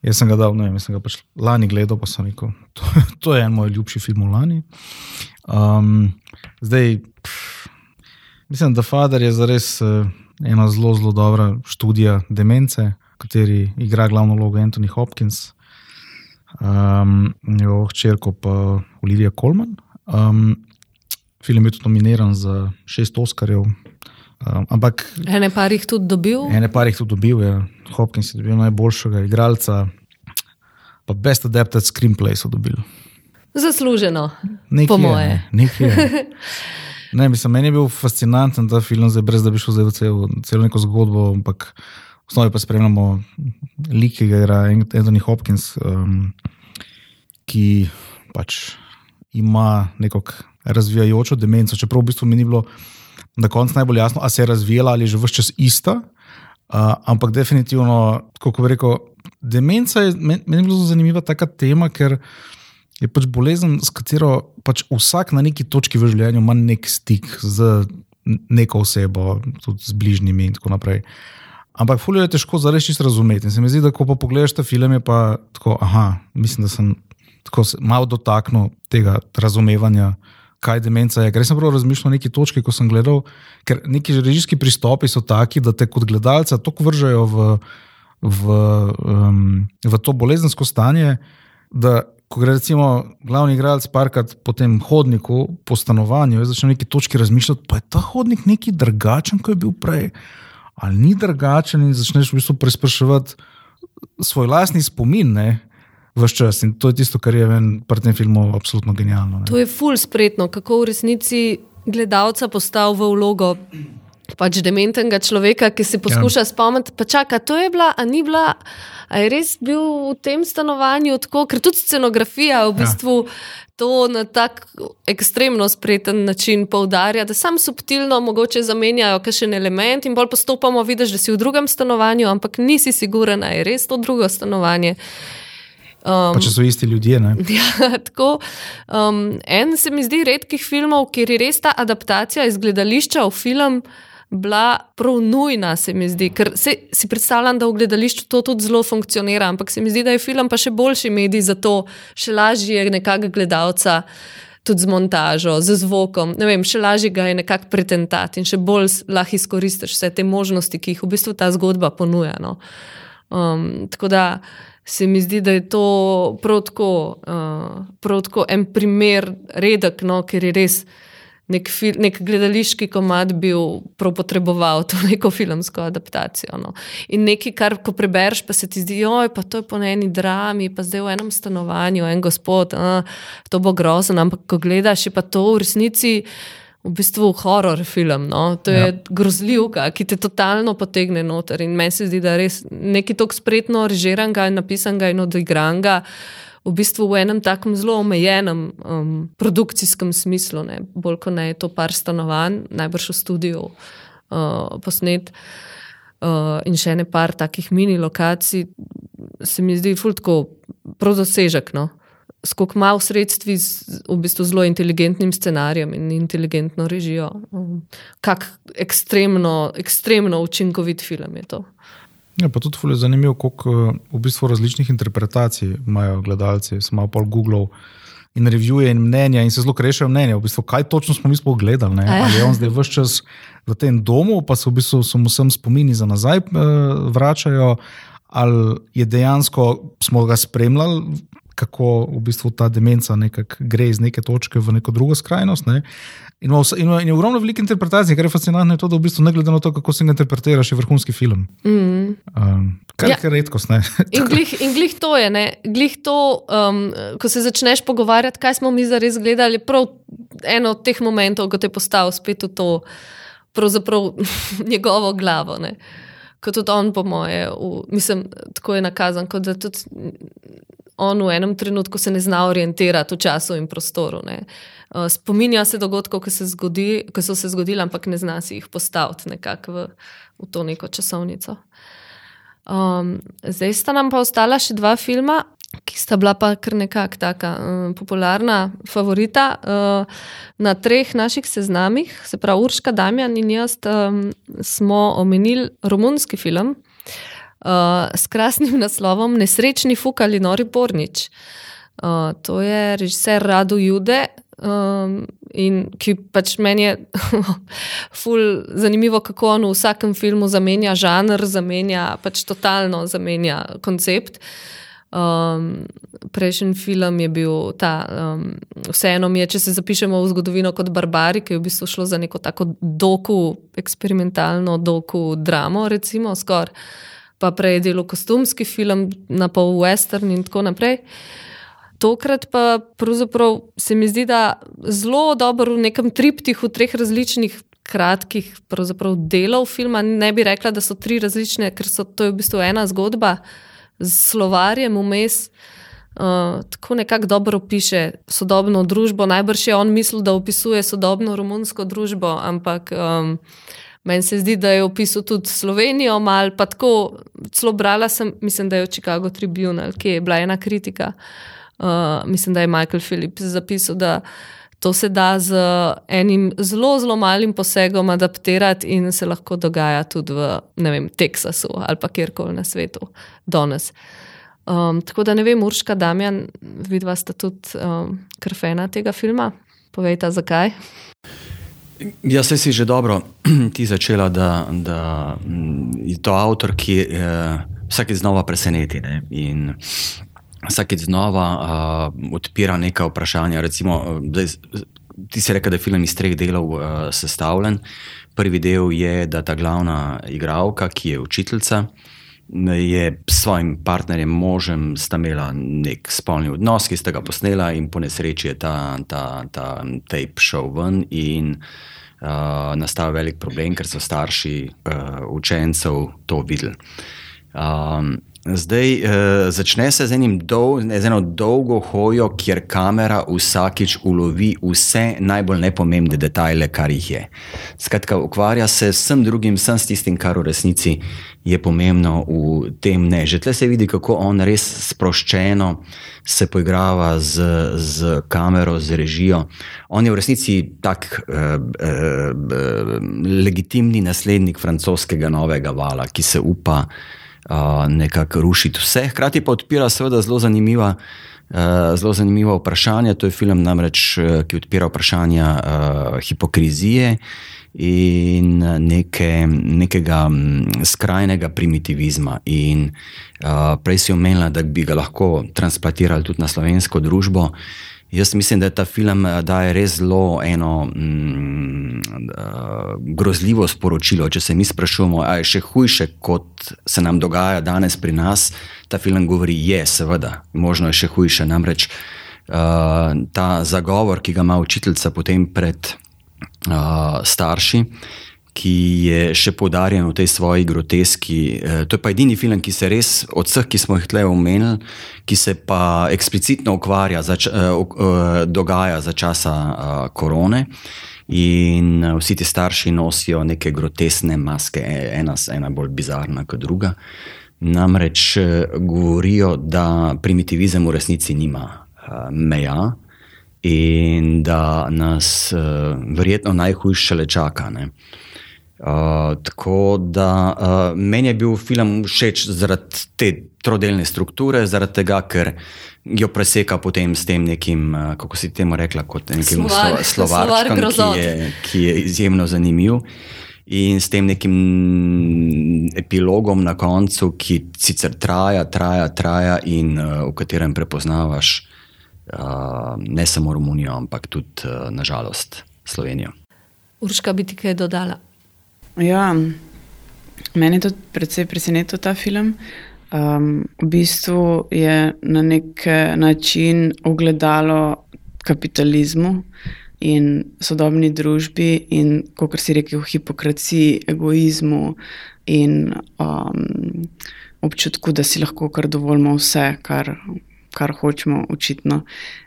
Jaz sem ga dal, ne vem, sem ga pač lani gledal, pa sem rekel, to, to je en moj ljubši film lani. Um, zdaj, pff, mislim, da Fader je zares uh, ena zelo, zelo dobra študija demence, v kateri igra glavno vlogo Anthony Hopkins, um, njegovo hčerko pa Olivia Colman. Um, film je tudi nominiran za šest Oscarjev. Um, ampak. Ene par jih tudi dobil. Ene par jih tudi dobil, ja. Hopkins je dobil najboljšega igralca, pa Best Adapted Screenplay so dobili. Zasluženo, nekje, po moje. Ne, ne, mislim, meni je bil fascinanten ta film, zdaj, brez da bi šel v cel, celo neko zgodbo, ampak v osnovi pa spremljamo lik, ki ga igra Anthony Hopkins, um, ki pač ima neko razvijajočo demenco, čeprav v bistvu mi ni bilo na koncu najbolj jasno, ali se je razvijala ali je že vse čas ista. Uh, ampak definitivno, kako bi rekel, demenca je meni men zelo zanimiva ta tema, ker je pač bolezen, s katero pač vsak na neki točki v življenju ima nek stik z neko osebo, tudi z bližnjimi in tako naprej. Ampak fuljo je težko zares čisto razumeti. In se mi zdi, da ko pa pogledaš ta film, je pa tako, aha, mislim, da sem tako malo dotaknil tega razumevanja kaj demenca je. Ker sem prav razmišljal o neki točki, ko sem gledal, ker neki režijski pristopi so taki, da te kot gledalca tako vržejo v, v, um, v to bolezensko stanje, da ko gre recimo glavni igralec parkati po tem hodniku, po stanovanju, začne v neki točki razmišljati, pa je ta hodnik neki drugačen, kot je bil prej. Ali ni drugačen, in začneš v bistvu preizpraševati svoj lastni spomin, ne? Vse čas. In to je tisto, kar je pri tem filmu absolutno genialno. Ne. To je ful spretno, kako v resnici gledalca postavlja v vlogo. Pač dementnega človeka, ki se poskuša ja. spomniti, pa čaka, to je bila, a ni bila, a je res bil v tem stanovanju tako, ker tudi scenografija v ja. bistvu ja. to na tak ekstremno spreten način poudarja, da sam subtilno mogoče zamenjajo kakšen element in bolj postopamo, vidiš, da si v drugem stanovanju, ampak nisi siguren, a je res to drugo stanovanje. Um, če so isti ljudje. Ja, tako, um, en se mi zdi redkih filmov, kjer je res ta adaptacija iz gledališča v film. Bila prav nujna, se mi zdi, ker se, si predstavljam, da v gledališču to tudi zelo funkcionira, ampak se mi zdi, da je film pa še boljši medij za to, še lažje je nekako gledalca, tudi z montažo, z zvokom. Ne vem, še lažje ga je nekako pretentati in še bolj lahko izkoristiš vse te možnosti, ki jih v bistvu ta zgodba ponuja. No. Um, tako da se mi zdi, da je to prav tako, uh, prav tako en primer, redek, no, ker je res nek, fil, nek gledališki komad bil potreboval to neko filmsko adaptacijo. No. In nekaj, kar ko prebereš, pa se ti zdi, oj, pa to je po eni drami, pa zdaj v enem stanovanju, en gospod, uh, to bo grozno, ampak ko gledaš, je pa to v resnici v bistvu horor film. No? To je ja. grozljivka, ki te totalno potegne noter. In meni se zdi, da res nekaj tako spretno režiranga in napisanga in odigranga. V bistvu v enem tako zelo omejenem um, produkcijskem smislu, ne? bolj kot ne je to par stanovanj, najbrž v studiu uh, posnet. Uh, in še ne par takih mini lokacij, se mi zdi, fultko, prav dosežek. No? Skok malo sredstvi z v bistvu zelo inteligentnim scenarijem in inteligentno režijo. Um, kak ekstremno, ekstremno učinkovit film je to. Ja, pa tudi je zanimivo, koliko v bistvu različnih interpretacij imajo gledalci. Sem malo pol Google in revije in mnenja in se zelo krešajo mnenja. V bistvu, kaj točno smo mi sploh gledali? Ne? Ali je on zdaj vse čas v tem domu, pa se v bistvu samo vsem spomini za nazaj uh, vračajo. Ali je dejansko smo ga spremljali kako v bistvu ta demenca gre iz neke točke v neko drugo skrajnost. Ne? In, in, in je ogromno velikih interpretacij, kar je fascinantno, je to, da v bistvu ne glede na to, kako se ga interpretiraš, je vrhunski film. Mm. Um, kar ja. je redkost. in, glih, in glih to je, glih to, um, ko se začneš pogovarjati, kaj smo mi zares gledali, prav eno od teh momentov, ko te postavi spet v to, pravzaprav njegovo glavo. Ne? Kot tudi on, po moje, v, mislim, tako je nakazan, kot da tudi on v enem trenutku se ne zna orientirati v času in prostoru. Ne. Uh, spominja se dogodkov, ki, se zgodi, ki so se zgodili, ampak ne zna si jih postaviti nekako v, v to neko časovnico. Um, zdaj sta nam pa ostala še dva filma, ki sta bila pa kar nekako tako um, popularna, favorita uh, na treh naših seznamih. Se pravi, Urška, Damjan in jaz um, smo omenili romunski film uh, s krasnim naslovom Nesrečni Fuk ali Nori Pornič. Uh, to je režiser Radu Jude. Um, in ki pač meni je ful zanimivo, kako on v vsakem filmu zamenja žanr, zamenja pač totalno zamenja koncept. Um, prejšnji film je bil ta, um, vseeno mi je, če se zapišemo v zgodovino kot barbari, ki je v bistvu šlo za neko tako doku, eksperimentalno doku dramo, recimo skoraj pa prej delo kostumski film, na pol western in tako naprej. Tokrat pa se mi zdi, da zelo dobro v nekem triptihu treh različnih kratkih delov filma. Ne bi rekla, da so tri različne, ker so to v bistvu ena zgodba z slovarjem vmes. Uh, tako nekako dobro piše sodobno družbo. Najbrž je on mislil, da opisuje sodobno romunsko družbo, ampak um, Meni se zdi, da je opisal tudi Slovenijo, malo pa tako. Celo brala sem, mislim, da je v Chicago Tribune, ki je bila ena kritika. Uh, mislim, da je Michael Phillips zapisal, da to se da z enim zelo, zelo malim posegom adaptirati in se lahko dogaja tudi v vem, Teksasu ali pa kjerkoli na svetu danes. Um, tako da ne vem, Urška, Damjan, vidva sta tudi um, krfena tega filma. Povejte, zakaj. Jaz si že dobro ti začela, da, da je to avtor, ki eh, vsakeč znova preseneti. Ne? In vsakeč znova uh, odpira neka vprašanja. Recimo, da, ti si rekel, da je film iz treh delov uh, sestavljen. Prvi del je, da ta glavna igralka, ki je učiteljica je s svojim partnerjem, možem, sta imela nek spolni odnos, ki sta ga posnela, in po nesreči je ta, ta, ta tape šel ven, in uh, nastal velik problem, ker so starši uh, učencev to videli. Um, Zdaj eh, začne se z, dol, z eno dolgo hojo, kjer kamera vsakič ulovi vse najbolj nepomembne detajle, kar jih je. Skratka, ukvarja se s vsem drugim, sem s tistim, kar v resnici je pomembno v tem ne. Že tle se vidi, kako on res sproščeno se poigrava z, z kamero, z režijo. On je v resnici tak eh, eh, legitimni naslednik francoskega novega vala, ki se upa nekako rušiti vse. Hkrati pa odpira seveda zelo zanimiva. Uh, zelo zanimivo vprašanje. To je film, namreč, ki odpira vprašanja uh, hipokrizije in neke, nekega skrajnega primitivizma. In, uh, prej si omenila, da bi ga lahko transplantirali tudi na slovensko družbo. Uh, Jaz mislim, da ta film eh, daje res zelo eno mm, uh, grozljivo sporočilo. Če se mi sprašujemo, ali je še hujše, kot se nam dogaja danes pri nas, ta film govori, da je seveda, možno je še hujše. Namreč uh, ta zagovor, ki ga ima učiteljica potem pred uh, starši ki je še podarjen v tej svoji groteski. Eh, to je pa edini film, ki se res od vseh, ki smo jih tle omenili, ki se pa eksplicitno ukvarja, zač, uh, uh, dogaja za časa uh, korone. In vsi ti starši nosijo neke grotesne maske, e, ena, ena bolj bizarna kot druga. Namreč govorijo, da primitivizem v resnici nima uh, meja in da nas uh, verjetno najhujše le čaka. Ne. Uh, tako da uh, meni je bil film všeč zaradi te trodelne strukture, zaradi tega, ker jo preseka potem s tem nekim, uh, kako si temu rekla, kot nekim Slovar, slovarčkom, slovar ki, je, ki je izjemno zanimiv. In s tem nekim epilogom na koncu, ki sicer traja, traja, traja, in uh, v katerem prepoznavaš uh, ne samo Romunijo, ampak tudi, uh, nažalost, Slovenijo. Urška bi ti kaj dodala? Ja, meni je tudi precej presenetil ta film. Um, v bistvu je na nek način ogledalo kapitalizmu in sodobni družbi, in kot si rekel, hipokraciji, egoizmu in um, občutku, da si lahko kar dovoljmo vse, kar kar hočemo, očitno,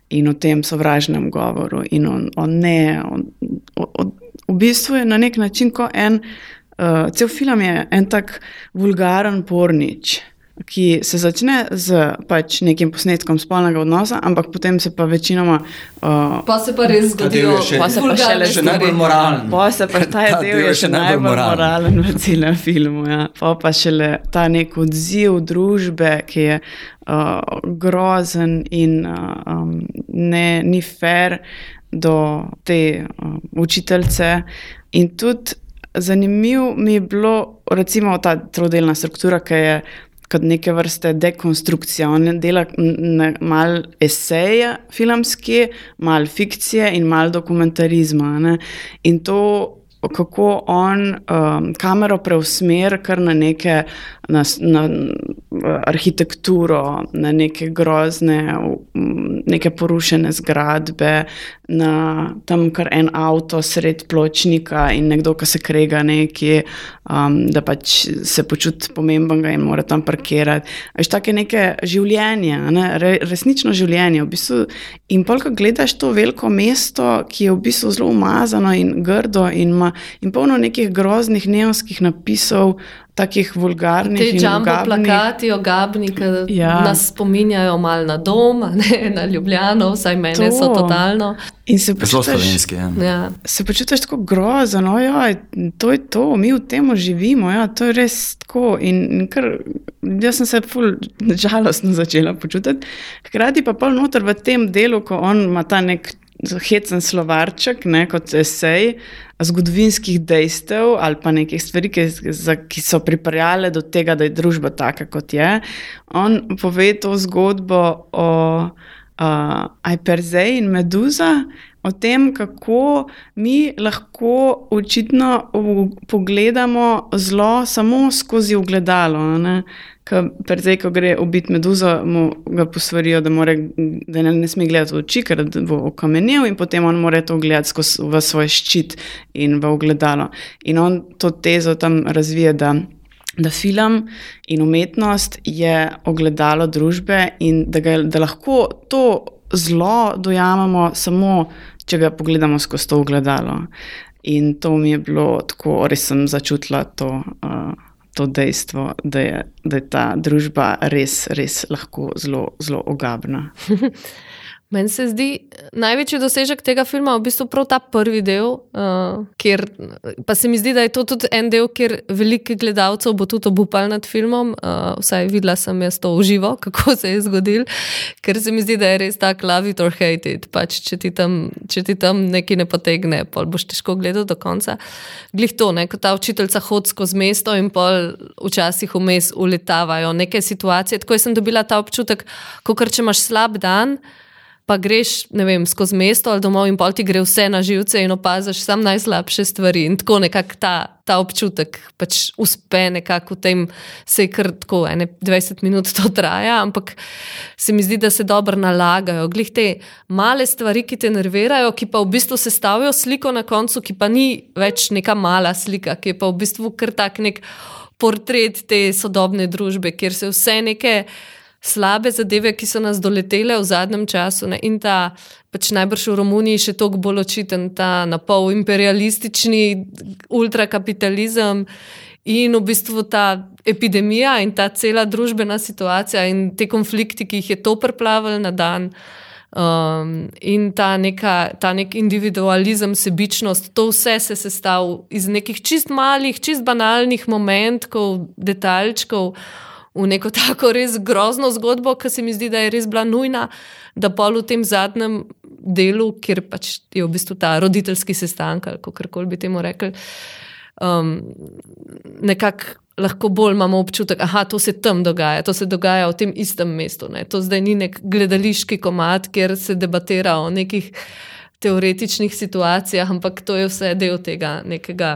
in o tem sovražnem govoru, in o, o ne. O, o, v bistvu je na nek način, ko en, uh, cel film je en tak vulgaren pornič ki se začne z pač nekim posnetkom spolnega odnosa, ampak potem se pa večinoma. Uh, pa se pa res zgodijo, pa se pa še le še najbolj moralen. Pa se pa ta, ta del je še najbolj moralen, moralen v celem filmu. Ja. Pa pa še le ta nek odziv družbe, ki je uh, grozen in uh, um, ne, ni fair do te uh, učiteljice. In tudi zanimivo mi je bilo, recimo, ta trodelna struktura, ki je kot neke vrste dekonstrukcija. On dela malo eseja, filmske, malo fikcije in malo dokumentarizma. Ne? In to kako on um, kamero preusmeri kar na neke na, na arhitekturo, na neke grozne, neke porušene zgradbe, na tam kar en avto sred pločnika in nekdo, ki se krega nekje, um, da pač se počuti pomemben in mora tam parkirati. Veš, take neke življenje, ne? Re, resnično življenje. V bistvu. In polk gledaš to veliko mesto, ki je v bistvu zelo umazano in grdo in ima in polno nekih groznih neonskih napisov, takih vulgarnih. Te jumbo plakati, ogabni, ki ja. nas spominjajo malo na dom, ne na Ljubljano, vsaj mene to. so totalno. In se počutiš, slovenski, ja. Ja. se počutiš tako grozno, ja, to je to, mi v tem živimo, ja, to je res tako. In, in kar, jaz sem se ful žalostno začela počutiti. Hkrati pa pol noter v tem delu, ko on ima ta nek hecen slovarček, ne, kot esej zgodovinskih dejstev ali pa nekih stvari, ki, ki so pripeljale do tega, da je družba taka, kot je. On pove to zgodbo o uh, Ajperzeji in Meduza, o tem, kako mi lahko očitno pogledamo zlo samo skozi ogledalo. Predvsej, ko gre ubiti meduzo, mu ga posvarijo, da, more, da ne, ne sme gledati v oči, ker bo okamenil, in potem on mora to gledati skozi svoj ščit in v ogledalo. In on to tezo tam razvije, da, da film in umetnost je ogledalo družbe in da, ga, da lahko to zlo dojamemo samo, če ga pogledamo skozi to ogledalo. In to mi je bilo tako, res sem začutila to. Uh, to dejstvo, da je, da je ta družba res, res lahko zelo, zelo ogabna. Meni se zdi največji dosežek tega filma v bistvu prav ta prvi del, uh, kjer pa se mi zdi, da je to tudi en del, kjer veliko gledalcev bo tudi obupal nad filmom. Uh, vsaj videla sem jaz to uživo, kako se je zgodil, ker se mi zdi, da je res tak love it or hate it. Pač, če, ti tam, če ti tam nekaj ne potegne, pol boš težko gledati do konca. Glih to, ne, ko ta učiteljica hodi skozi mesto in pol včasih vmes uletavajo neke situacije. Tako sem dobila ta občutek, kot če imaš slab dan pa greš vem, skozi mesto ali domov in pol ti gre vse na živce in opaziš samo najslabše stvari. In tako nekako ta, ta občutek pač uspe nekako v tem, se je kar tako, ene 20 minut to traja, ampak se mi zdi, da se dobro nalagajo. Glih te male stvari, ki te nervirajo, ki pa v bistvu sestavijo sliko na koncu, ki pa ni več neka mala slika, ki je pa v bistvu kar tak nek portret te sodobne družbe, kjer se vse neke slabe zadeve, ki so nas doletele v zadnjem času. Ne? In ta, pač najbrž v Romuniji, še toliko bolj očiten ta napol imperialistični ultrakapitalizem in v bistvu ta epidemija in ta cela družbena situacija in te konflikti, ki jih je to preplavil na dan. Um, in ta, neka, ta nek individualizem, sebičnost, to vse se sestavlja iz nekih čist malih, čist banalnih momentov, detaljčkov, v neko tako res grozno zgodbo, ki se mi zdi, da je res bila nujna, da pa v tem zadnjem delu, kjer pač je v bistvu ta roditeljski sestanek, ali kako koli bi temu rekli, um, nekako. Lahko bolj imamo občutek, da to se tam dogaja, to se dogaja v tem istem mestu. Ne. To zdaj ni nek gledališki komat, kjer se debatira o nekih teoretičnih situacijah, ampak to je vse del tega nekega.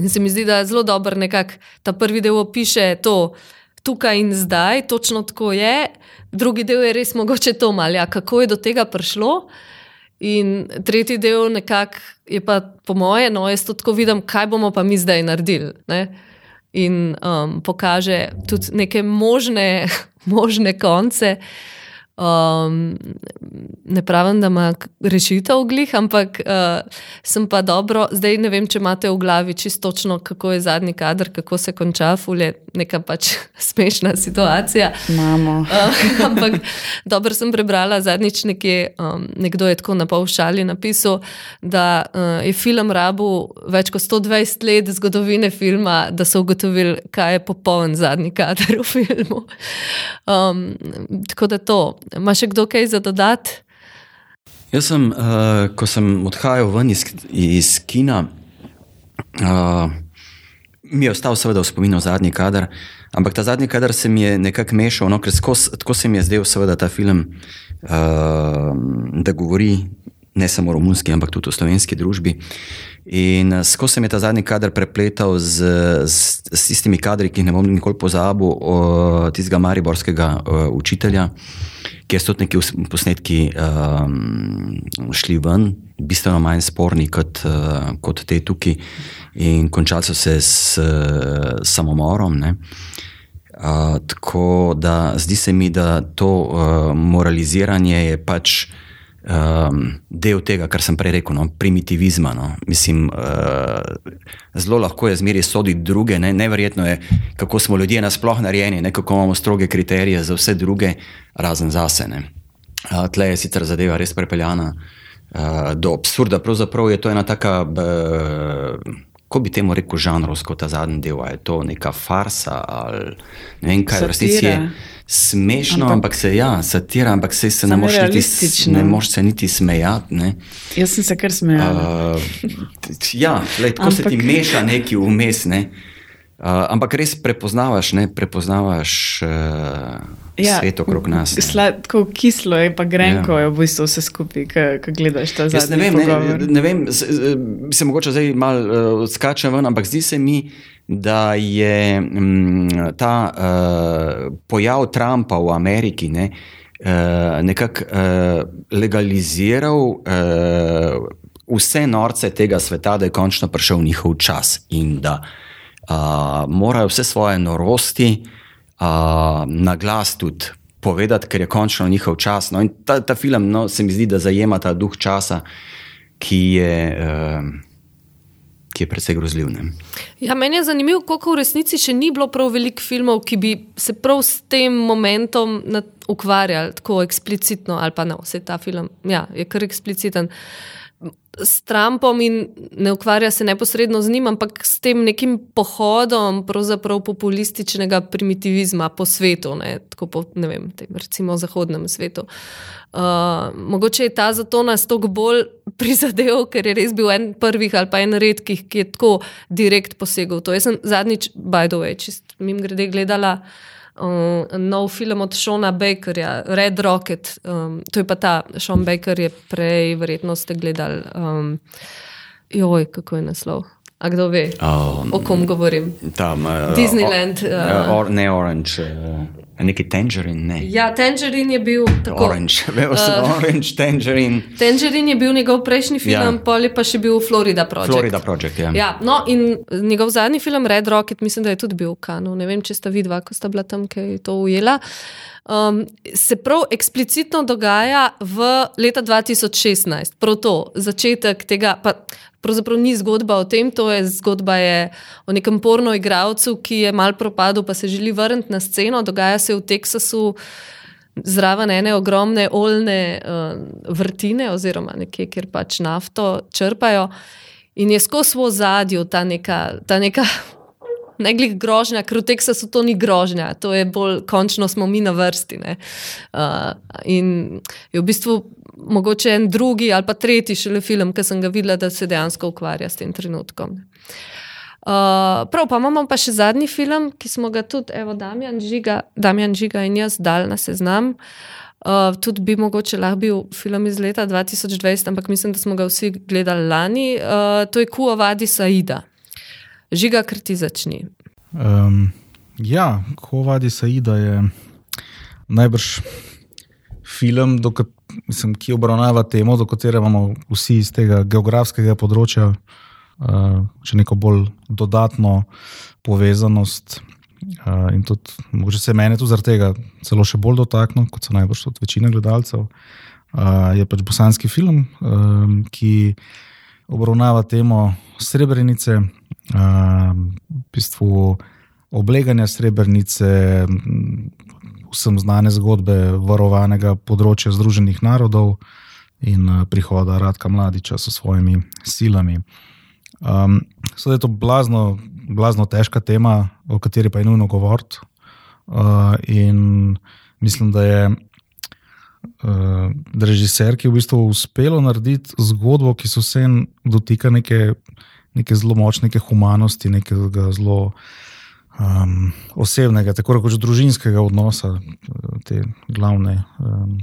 In se mi zdi, da je zelo dobro, da ta prvi del opiše to, tukaj in zdaj, točno tako je. Drugi del je res mogoče to malja, kako je do tega prišlo. In tretji del nekako je pa po moje, no, jaz to tako vidim, kaj bomo pa mi zdaj naredili. Ne? In um, pokaže tudi neke možne, možne konce. Um, ne pravim, da ima rešitev glih, ampak uh, sem pa dobro, zdaj ne vem, če imate v glavi čisto točno, kako je zadnji kader, kako se konča, fulje neka pač smešna situacija. Imamo. Uh, ampak dobro sem prebrala zadnjič nekje, um, nekdo je tako na pol šali napisal, da uh, je film rabu več kot 120 let zgodovine filma, da so ugotovili, kaj je popoln zadnji kader v filmu. Um, tako da to. Ma še kdo kaj za dodati? Jaz sem, uh, ko sem odhajal ven iz, iz kina, uh, mi je ostal seveda v spominu zadnji kader, ampak ta zadnji kader se mi je nekako mešal, no, ker skos, tako se mi je zdel seveda ta film, uh, da govori ne samo o romunski, ampak tudi o slovenski družbi. In skozi se mi je ta zadnji kader prepletal z, z, z tistimi kadri, ki jih ne bom nikoli pozabil, tistega mariborskega uh, učitelja, kjer so tudi neki posnetki um, šli ven, bistveno manj sporni kot, uh, kot te tukaj, in končali so se s uh, samomorom. Uh, tako da zdi se mi, da to uh, moraliziranje je pač um, del tega, kar sem prej rekel, no, primitivizma. No. Mislim, uh, zelo lahko je zmeraj soditi druge, ne. neverjetno je, kako smo ljudje nasplošno narejeni, ne, kako imamo stroge kriterije za vse druge, razen zase. Uh, tle je sicer zadeva res prepeljana uh, do absurda. Pravzaprav je to ena taka. Uh, Ko bi temu rekel, žanrovsko ta zadnji del, je to neka farsa ali ne vem kaj, v resnici je smešno, ampak, ampak se ja, satira, ampak se, se ne moreš niti, ne moš se niti smejati. Ne. Jaz sem se kar smejal. Uh, ja, lej, tako ampak... se ti meša neki vmes. Ne. Uh, ampak res prepoznavaš, ne prepoznavaš uh, ja, svet okrog nas. Sladko, kislo je pa grenko, ja. je v bistvu vse skupaj, ko gledaš ta zadnji. Ne vem, ne, ne vem, se mogoče zdaj malo uh, odskačem ven, ampak zdi se mi, da je m, ta uh, pojav Trumpa v Ameriki ne, uh, nekako uh, legaliziral uh, vse norce tega sveta, da je končno prišel njihov čas in da uh, morajo vse svoje norosti uh, na glas tudi. Povedati, ker je končno njihov čas. No, ta, ta film no, se mi zdi, da zajema ta duh časa, ki je uh, ki je precej grozljiv. Ja, meni je zanimivo, koliko v resnici še ni bilo prav veliko filmov, ki bi se prav s tem momentom ukvarjali tako eksplicitno, ali pa ne, vse ta film ja, je kar ekspliciten. S Trumpom in ne ukvarja se neposredno z njim, ampak s tem nekim pohodom populističnega primitivizma po svetu, ne, tako po, ne vem, tem, recimo zahodnem svetu. Uh, mogoče je ta zato nas toliko bolj prizadel, ker je res bil en prvih ali pa en redkih, ki je tako direkt posegel. To. Jaz sem zadnjič, by the way, čist mim grede gledala uh, nov film od Šona Bakerja, Red Rocket. Um, to je pa ta Sean Baker, je prej, verjetno ste gledali. Um, joj, kako je naslov. A kdo ve, um, o kom govorim? Tam, uh, Disneyland. Uh, or, ne Orange. Uh. Neki tangerin, ne. Ja, tangerin je bil tako. Orange, se, uh, orange, tangerin. Tangerin je bil njegov prejšnji film, ja. poli pa še bil Florida Project. Florida Project, ja. ja. No, in njegov zadnji film, Red Rocket, mislim, da je tudi bil v Kanu. Ne vem, če sta vidva, ko sta bila tam, ki je to ujela. Um, se prav eksplicitno dogaja v leta 2016, prav to, začetek tega. Pa, pravzaprav ni zgodba o tem, to je zgodba je o nekem porno igralcu, ki je mal propadel, pa se želi vrniti na sceno. Dogaja se v Teksasu. Zraven ene ogromne oljne uh, vrtine, oziroma nekje, kjer pač nafto črpajo, in je skozi v zadju ta neka, ta neka ne glej grožnja, ker v Teksasu to ni grožnja, to je bolj, končno smo mi na vrsti. Uh, in je v bistvu mogoče en drugi ali pa tretji šele film, ki sem ga videla, da se dejansko ukvarja s tem trenutkom. Uh, prav, pa imamo pa še zadnji film, ki smo ga tudi, evo, Damjan Žiga, Damjan Žiga in jaz dal na seznam. Uh, tudi bi mogoče lahko bil film iz leta 2020, ampak mislim, da smo ga vsi gledali lani. Uh, to je Kuo Vadi Saida. Žiga, ker ti začni. Um, ja, Kuo Vadi Saida je najbrž film, do katerega mislim, ki obravnava temo, do katere imamo vsi iz tega geografskega področja, uh, še neko bolj dodatno povezanost. Uh, in tudi, mogoče se meni tudi zaradi tega celo še bolj dotaknil, kot se najbrž tudi večina gledalcev. Uh, je pač bosanski film, um, ki obravnava temo Srebrenice, uh, v bistvu obleganja Srebrenice, vsem znane zgodbe varovanega področja Združenih narodov in uh, prihoda Radka Mladiča s svojimi silami. Um, Sedaj je to blazno, blazno težka tema, o kateri pa je nujno govoriti. Uh, in mislim, da je uh, režiser, ki je v bistvu uspel narediti zgodbo, ki se vsem dotika neke, neke zelo močne humanosti, nekega zelo um, osebnega, tako rekoč družinskega odnosa te glavne um,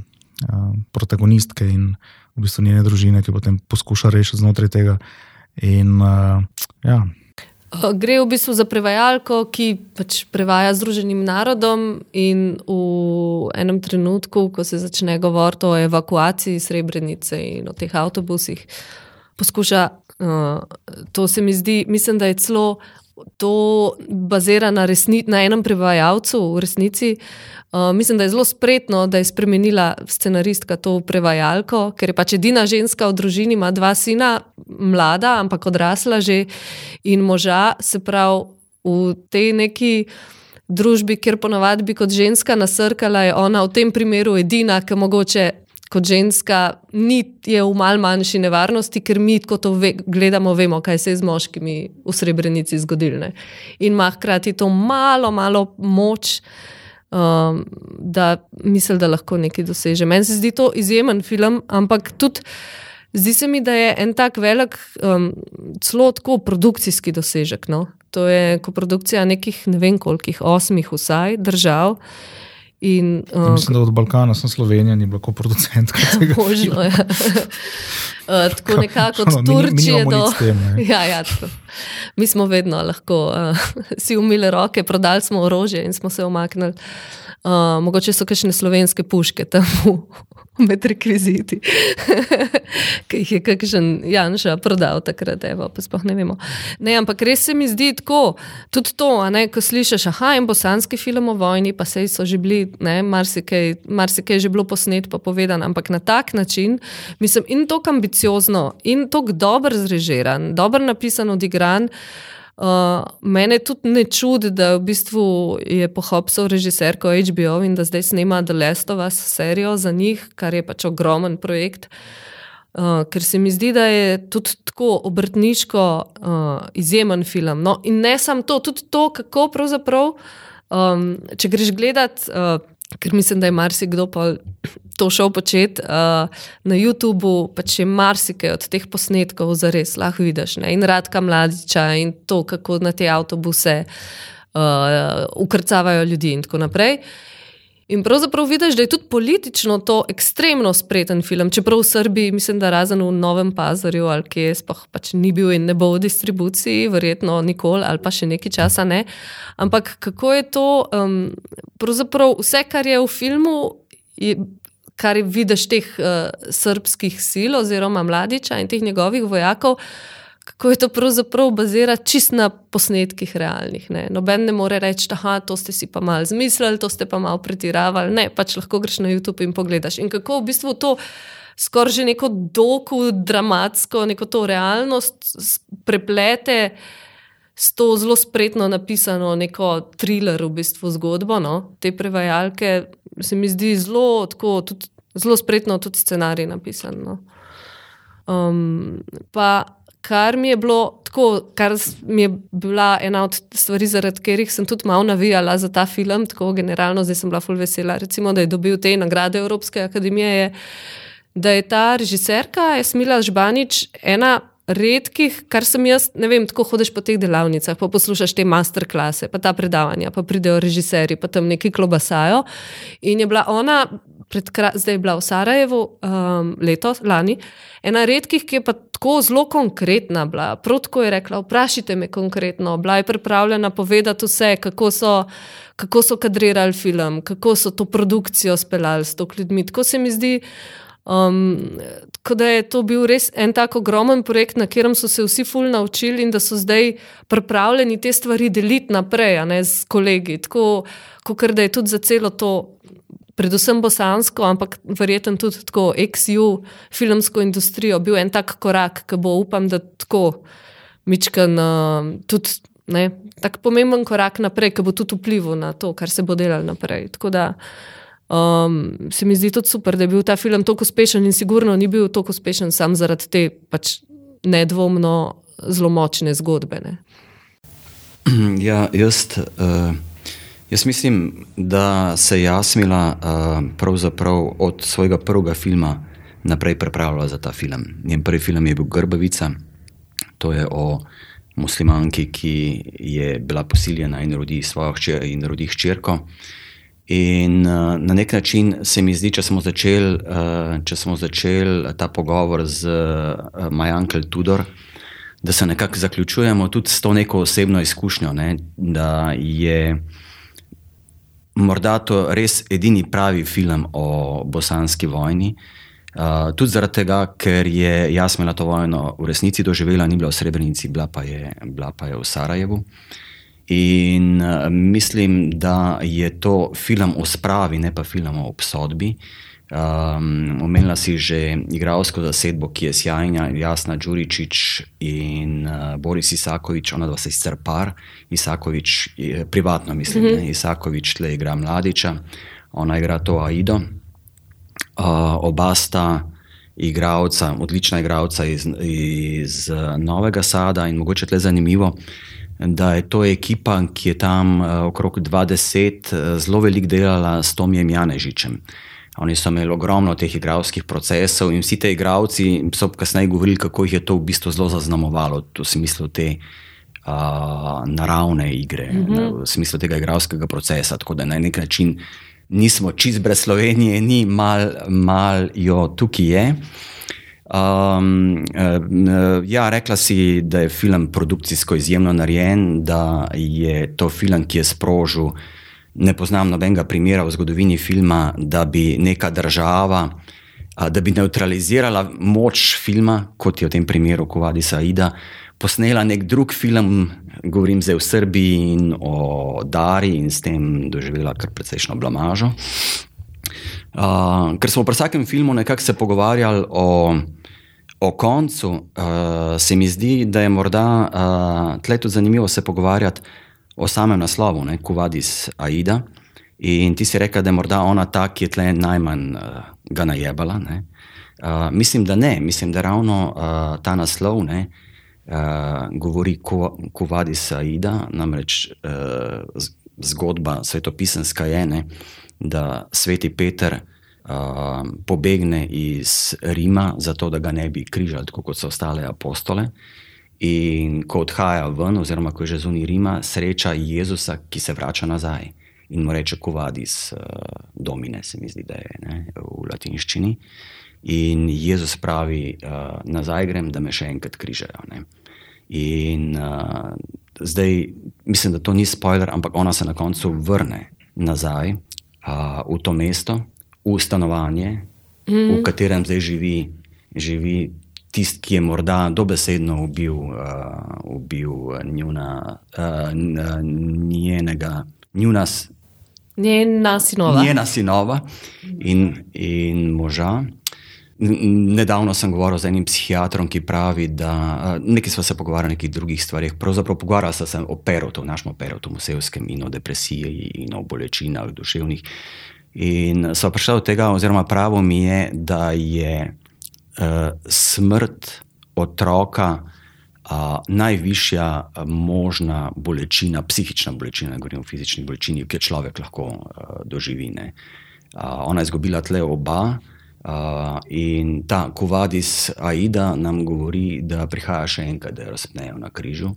um, protagonistke in v bistvu njene družine, ki potem poskuša rešiti znotraj tega. In, uh, ja. Gre v bistvu za prevajalko, ki pač prevaja Združenim narodom, in v enem trenutku, ko se začne govoriti o evakuaciji Srebrenice in o teh avtobusih, poskuša. Uh, to se mi zdi, mislim, da je celo to bazira na, resni, na enem prevajalcu, v resnici. Uh, mislim, da je zelo spretno, da je spremenila scenaristka to prevajalko, ker je pač edina ženska v družini, ima dva sina, mlada, ampak odrasla že in moža, se pravi v tej neki. Družbi, kjer ponovadi bi kot ženska nasrkala, je ona v tem primeru edina, ki mogoče kot ženska ni v mal manjši nevarnosti, ker mi, ko to ve, gledamo, vemo, kaj se je z moškimi v Srebrenici zgodilo. In ima hkrati to malo, malo moč, um, da misli, da lahko nekaj doseže. Meni se zdi to izjemen film, ampak tudi. Zdi se mi, da je en tak velik, um, celo tako produkcijski dosežek. No? To je koprodukcija nekih, ne vem koliko, osmih vsaj držav. In, uh, Mislim, da od Balkana sem Slovenija, ni bila kot producent. Možno je. uh, tako nekako od Turčije do. Tem, ja, ja, mi smo vedno lahko uh, si umili roke, prodali smo orožje in smo se omaknili. Uh, mogoče so kakšne slovenske puške tam med rekviziti, ki jih je kakšen Janša prodal takrat, evo, pa sploh ne vemo. Ne, ampak res se mi zdi tako, tudi to, ne, ko slišiš, aha, in bosanski film o vojni, pa sej so že bili, ne, marsikaj, marsikaj je že bilo posnet, pa povedan, ampak na tak način, mislim, in tako ambiciozno, in tako dobro zrežiran, dobro napisan, odigran. Uh, mene tudi ne čudi, da v bistvu je pohopsal režiserko HBO in da zdaj snema The Last of Us serijo za njih, kar je pač ogromen projekt. Uh, ker se mi zdi, da je tudi tako obrtniško uh, izjemen film. No, in ne samo to, tudi to, kako pravzaprav, um, če greš gledat. Uh, ker mislim, da je marsikdo to šel početi uh, na YouTubu, pa če marsikaj od teh posnetkov za res lahko vidiš. Ne? In radka mladiča in to, kako na te avtobuse uh, ukrcavajo ljudi in tako naprej. In pravzaprav vidiš, da je tudi politično to ekstremno spreten film. Čeprav v Srbiji, mislim, da razen v Novem Pazarju ali kje sploh pač ni bil in ne bo v distribuciji, verjetno nikoli ali pa še nekaj časa ne. Ampak kako je to, um, pravzaprav vse, kar je v filmu, je, kar vidiš teh uh, srpskih sil oziroma mladiča in teh njegovih vojakov kako je to pravzaprav bazirano čist na posnetkih realnih. Ne? Noben ne more reči, da to ste si pa malo zmislili, to ste pa malo pretiravali. Ne, pač lahko greš na YouTube in pogledaš. In kako v bistvu to skoraj že neko doku, dramatsko, neko to realnost preplete. S to zelo spretno napisano, neko thriller, v bistvu zgodbo, no? te prevajalke, se mi zdi zelo, tako, tudi, zelo spretno, tudi scenarij napisan. No? Um, pa kar mi je bilo tako, kar mi je bila ena od stvari, zaradi katerih sem tudi malo navijala za ta film, tako generalno, zdaj sem bila fulv vesela, recimo, da je dobil te nagrade Evropske akademije, je, da je ta režiserka Esmila Žbanič ena. Redkih, kar sem jaz, ne vem, tako hodiš po teh delavnicah, pa poslušaš te masterklase, pa ta predavanja, pa pridejo režiserji, pa tam neki klobasajo. In je bila ona zdaj je bila v Sarajevu um, letos, lani, ena redkih, ki je pa tako zelo konkretna bila. Protko je rekla: Vprašajte me konkretno. Bila je pripravljena povedati vse, kako so, kako so kadrirali film, kako so to produkcijo speljali s to ljudmi. Tako se mi zdi. Um, tako da je to bil res en tako ogromen projekt, na katerem so se vsi ful naučili in da so zdaj pripravljeni te stvari deliti naprej ne, z kolegi. Tako kot da je tudi za celo to, predvsem bosansko, ampak verjetno tudi tako XU filmsko industrijo bil en tak korak, ki bo upam, da tako mičkan tudi. Ne, tak pomemben korak naprej, ki bo tudi vplival na to, kar se bo delalo naprej. Tako da Um, se mi zdi tudi super, da je bil ta film tako uspešen in sigurno ni bil tako uspešen samo zaradi te pač nedvomno zelo močne zgodbe. Ne. Ja, jaz, uh, jaz mislim, da se je Jasmila uh, od svojega prvega filma naprej pripravljala za ta film. Njen prvi film je bil Grbavica, to je o muslimanki, ki je bila posiljena in rodi svojo hčer in rodi hčerko. Uh, In uh, na nek način se mi zdi, če smo začeli uh, začel ta pogovor z uh, Majankel Tudor, da se nekako zaključujemo tudi s to neko osebno izkušnjo, ne, da je morda to res edini pravi film o bosanski vojni. Uh, tudi zaradi tega, ker je Jasmina to vojno v resnici doživela, ni bila v Srebrenici, bila pa je, bila pa je v Sarajevu. Uh, In uh, mislim, da je to film o spravi, ne pa film o obsodbi. Um, omenila si že igralsko zasedbo, ki je sjajna, Jasna Đuričič in uh, Boris Isakovič, ona dva se sicer par, Isakovič je privatno, mislim, mm -hmm. Isakovič tle igra mladiča, ona igra to Aido. Uh, oba sta igralca, odlična igralca iz, iz Novega Sada in mogoče tle zanimivo da je to ekipa, ki je tam uh, okrog 20, uh, zelo veliko delala s Tomijem Janežičem. Oni so imeli ogromno teh igralskih procesov in vsi ti igravci so kasneje govorili, kako jih je to v bistvu zelo zaznamovalo, v smislu te uh, naravne igre, mm -hmm. v smislu tega igralskega procesa. Tako da na nek način nismo čist brez Slovenije, ni mal, mal jo tukaj je. Um, ja, rekla si, da je film produkcijsko izjemno narejen, da je to film, ki je sprožil. Ne poznam nobenega primera v zgodovini filma, da bi neka država, da bi neutralizirala moč filma, kot je v tem primeru Kovadi Saida, posnela nek drug film, govorim zdaj o Srbiji in o Dari in s tem doživela kar precejšno blamažo. Uh, ker smo pri vsakem filmu nekako se pogovarjali o O koncu uh, se mi zdi, da je morda uh, tle tudi zanimivo se pogovarjati o samem naslovu, ne, Kuvadis Aida. In ti si rekel, da je morda ona ta, ki je tle najmanj uh, ga najebala. Uh, mislim, da ne, mislim, da ravno uh, ta naslov ne, uh, govori Kuvadis Aida, namreč uh, zgodba svetopisanska je, ne, da sveti Peter. Um, pobegne iz Rima, zato da ga ne bi križali, tako kot so ostale apostole. In ko odhaja ven, oziroma ko je že zunaj Rima, sreča Jezusa, ki se vrača nazaj in mu reče: Kovadis, uh, domine, se mi zdi, da je ne, v latinščini. In Jezus pravi: uh, Nazaj grem, da me še enkrat križajo. Ne. In uh, zdaj mislim, da to ni spoiler, ampak ona se na koncu vrne nazaj uh, v to mesto v stanovanje, mm. v katerem zdaj živi, živi tisti, ki je morda dobesedno ubil, uh, ubil njuna, uh, njenega, njuna, njena sinova. Njena sinova in, in moža. Nedavno sem govoril z enim psihiatrom, ki pravi, da nekaj smo se pogovarjali o nekih drugih stvarih. Pravzaprav pogovarjal sem se o perotu, našem perotu, musejskem in o depresiji in o bolečinah duševnih. In so prišli do tega, oziroma pravo mi je, da je uh, smrt otroka uh, najvišja možna bolečina, psihična bolečina, ne govorim o fizični bolečini, ki jo človek lahko uh, doživi. Uh, ona je izgubila tle oba. Uh, in ta Kovadis Aida nam govori, da prihaja še enkrat, da jo razpnejo na križu.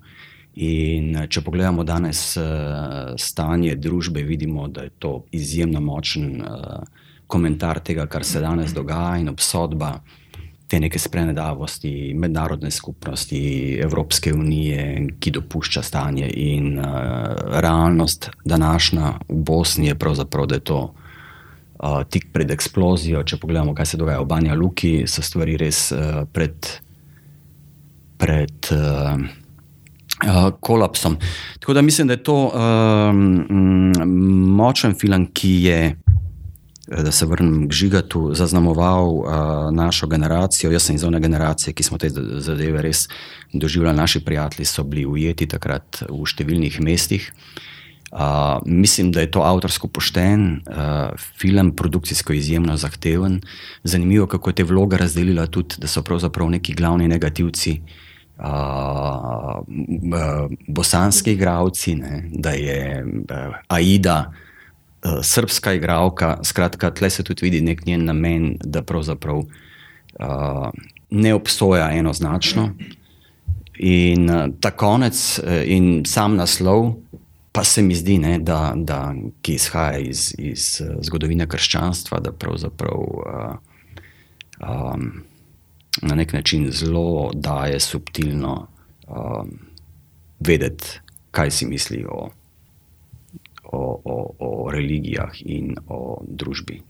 In če pogledamo danes uh, stanje družbe, vidimo, da je to izjemno močen uh, komentar tega, kar se danes dogaja, in obsodba te neke sprenedavosti, mednarodne skupnosti, Evropske unije, ki dopušča stanje. In uh, realnost današnja v Bosni je pravzaprav, da je to uh, tik pred eksplozijo. Če pogledamo, kaj se dogaja v Banja Luki, so stvari res uh, pred. pred uh, Uh, kolapsom. Tako da mislim, da je to um, močen film, ki je, da se vrnem k žigatu, zaznamoval uh, našo generacijo. Jaz sem iz one generacije, ki smo te zadeve res doživljali. Naši prijatelji so bili ujeti takrat v številnih mestih. Uh, mislim, da je to avtorsko pošten, uh, film, produkcijsko izjemno zahteven. Zanimivo, kako je te vloge razdelila tudi, da so pravzaprav neki glavni negativci uh, bosanski igravci, ne, da je uh, Aida uh, srpska igralka. Skratka, tle se tudi vidi nek njen namen, da pravzaprav uh, ne obsoja enoznačno. In uh, ta konec uh, in sam naslov. Pa se mi zdi, ne, da, da, ki izhaja iz, iz zgodovine krščanstva, da pravzaprav uh, um, na nek način zelo daje subtilno um, vedeti, kaj si misli o, o, o, o religijah in o družbi.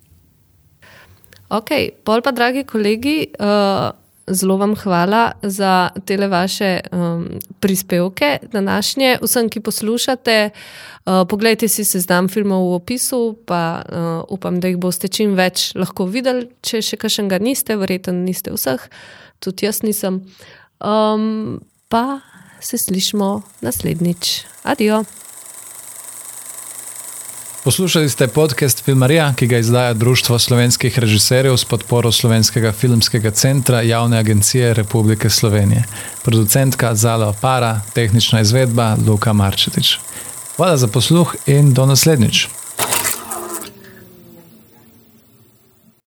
Ok, pol pa, dragi kolegi. Uh... Zelo vam hvala za te vaše um, prispevke današnje. Vsem, ki poslušate, uh, pogledajte si seznam filmov v opisu, pa uh, upam, da jih boste čim več lahko videli. Če še kakšnega niste, verjetno niste vseh, tudi jaz nisem. Um, pa se slišmo naslednjič. Adijo. Poslušali ste podcast Filmarija, ki ga izdaja Društvo slovenskih režiserjev s podporo Slovenskega filmskega centra Javne agencije Republike Slovenije. Producentka Zala Opara, tehnična izvedba Luka Marčetič. Hvala za posluh in do naslednjič.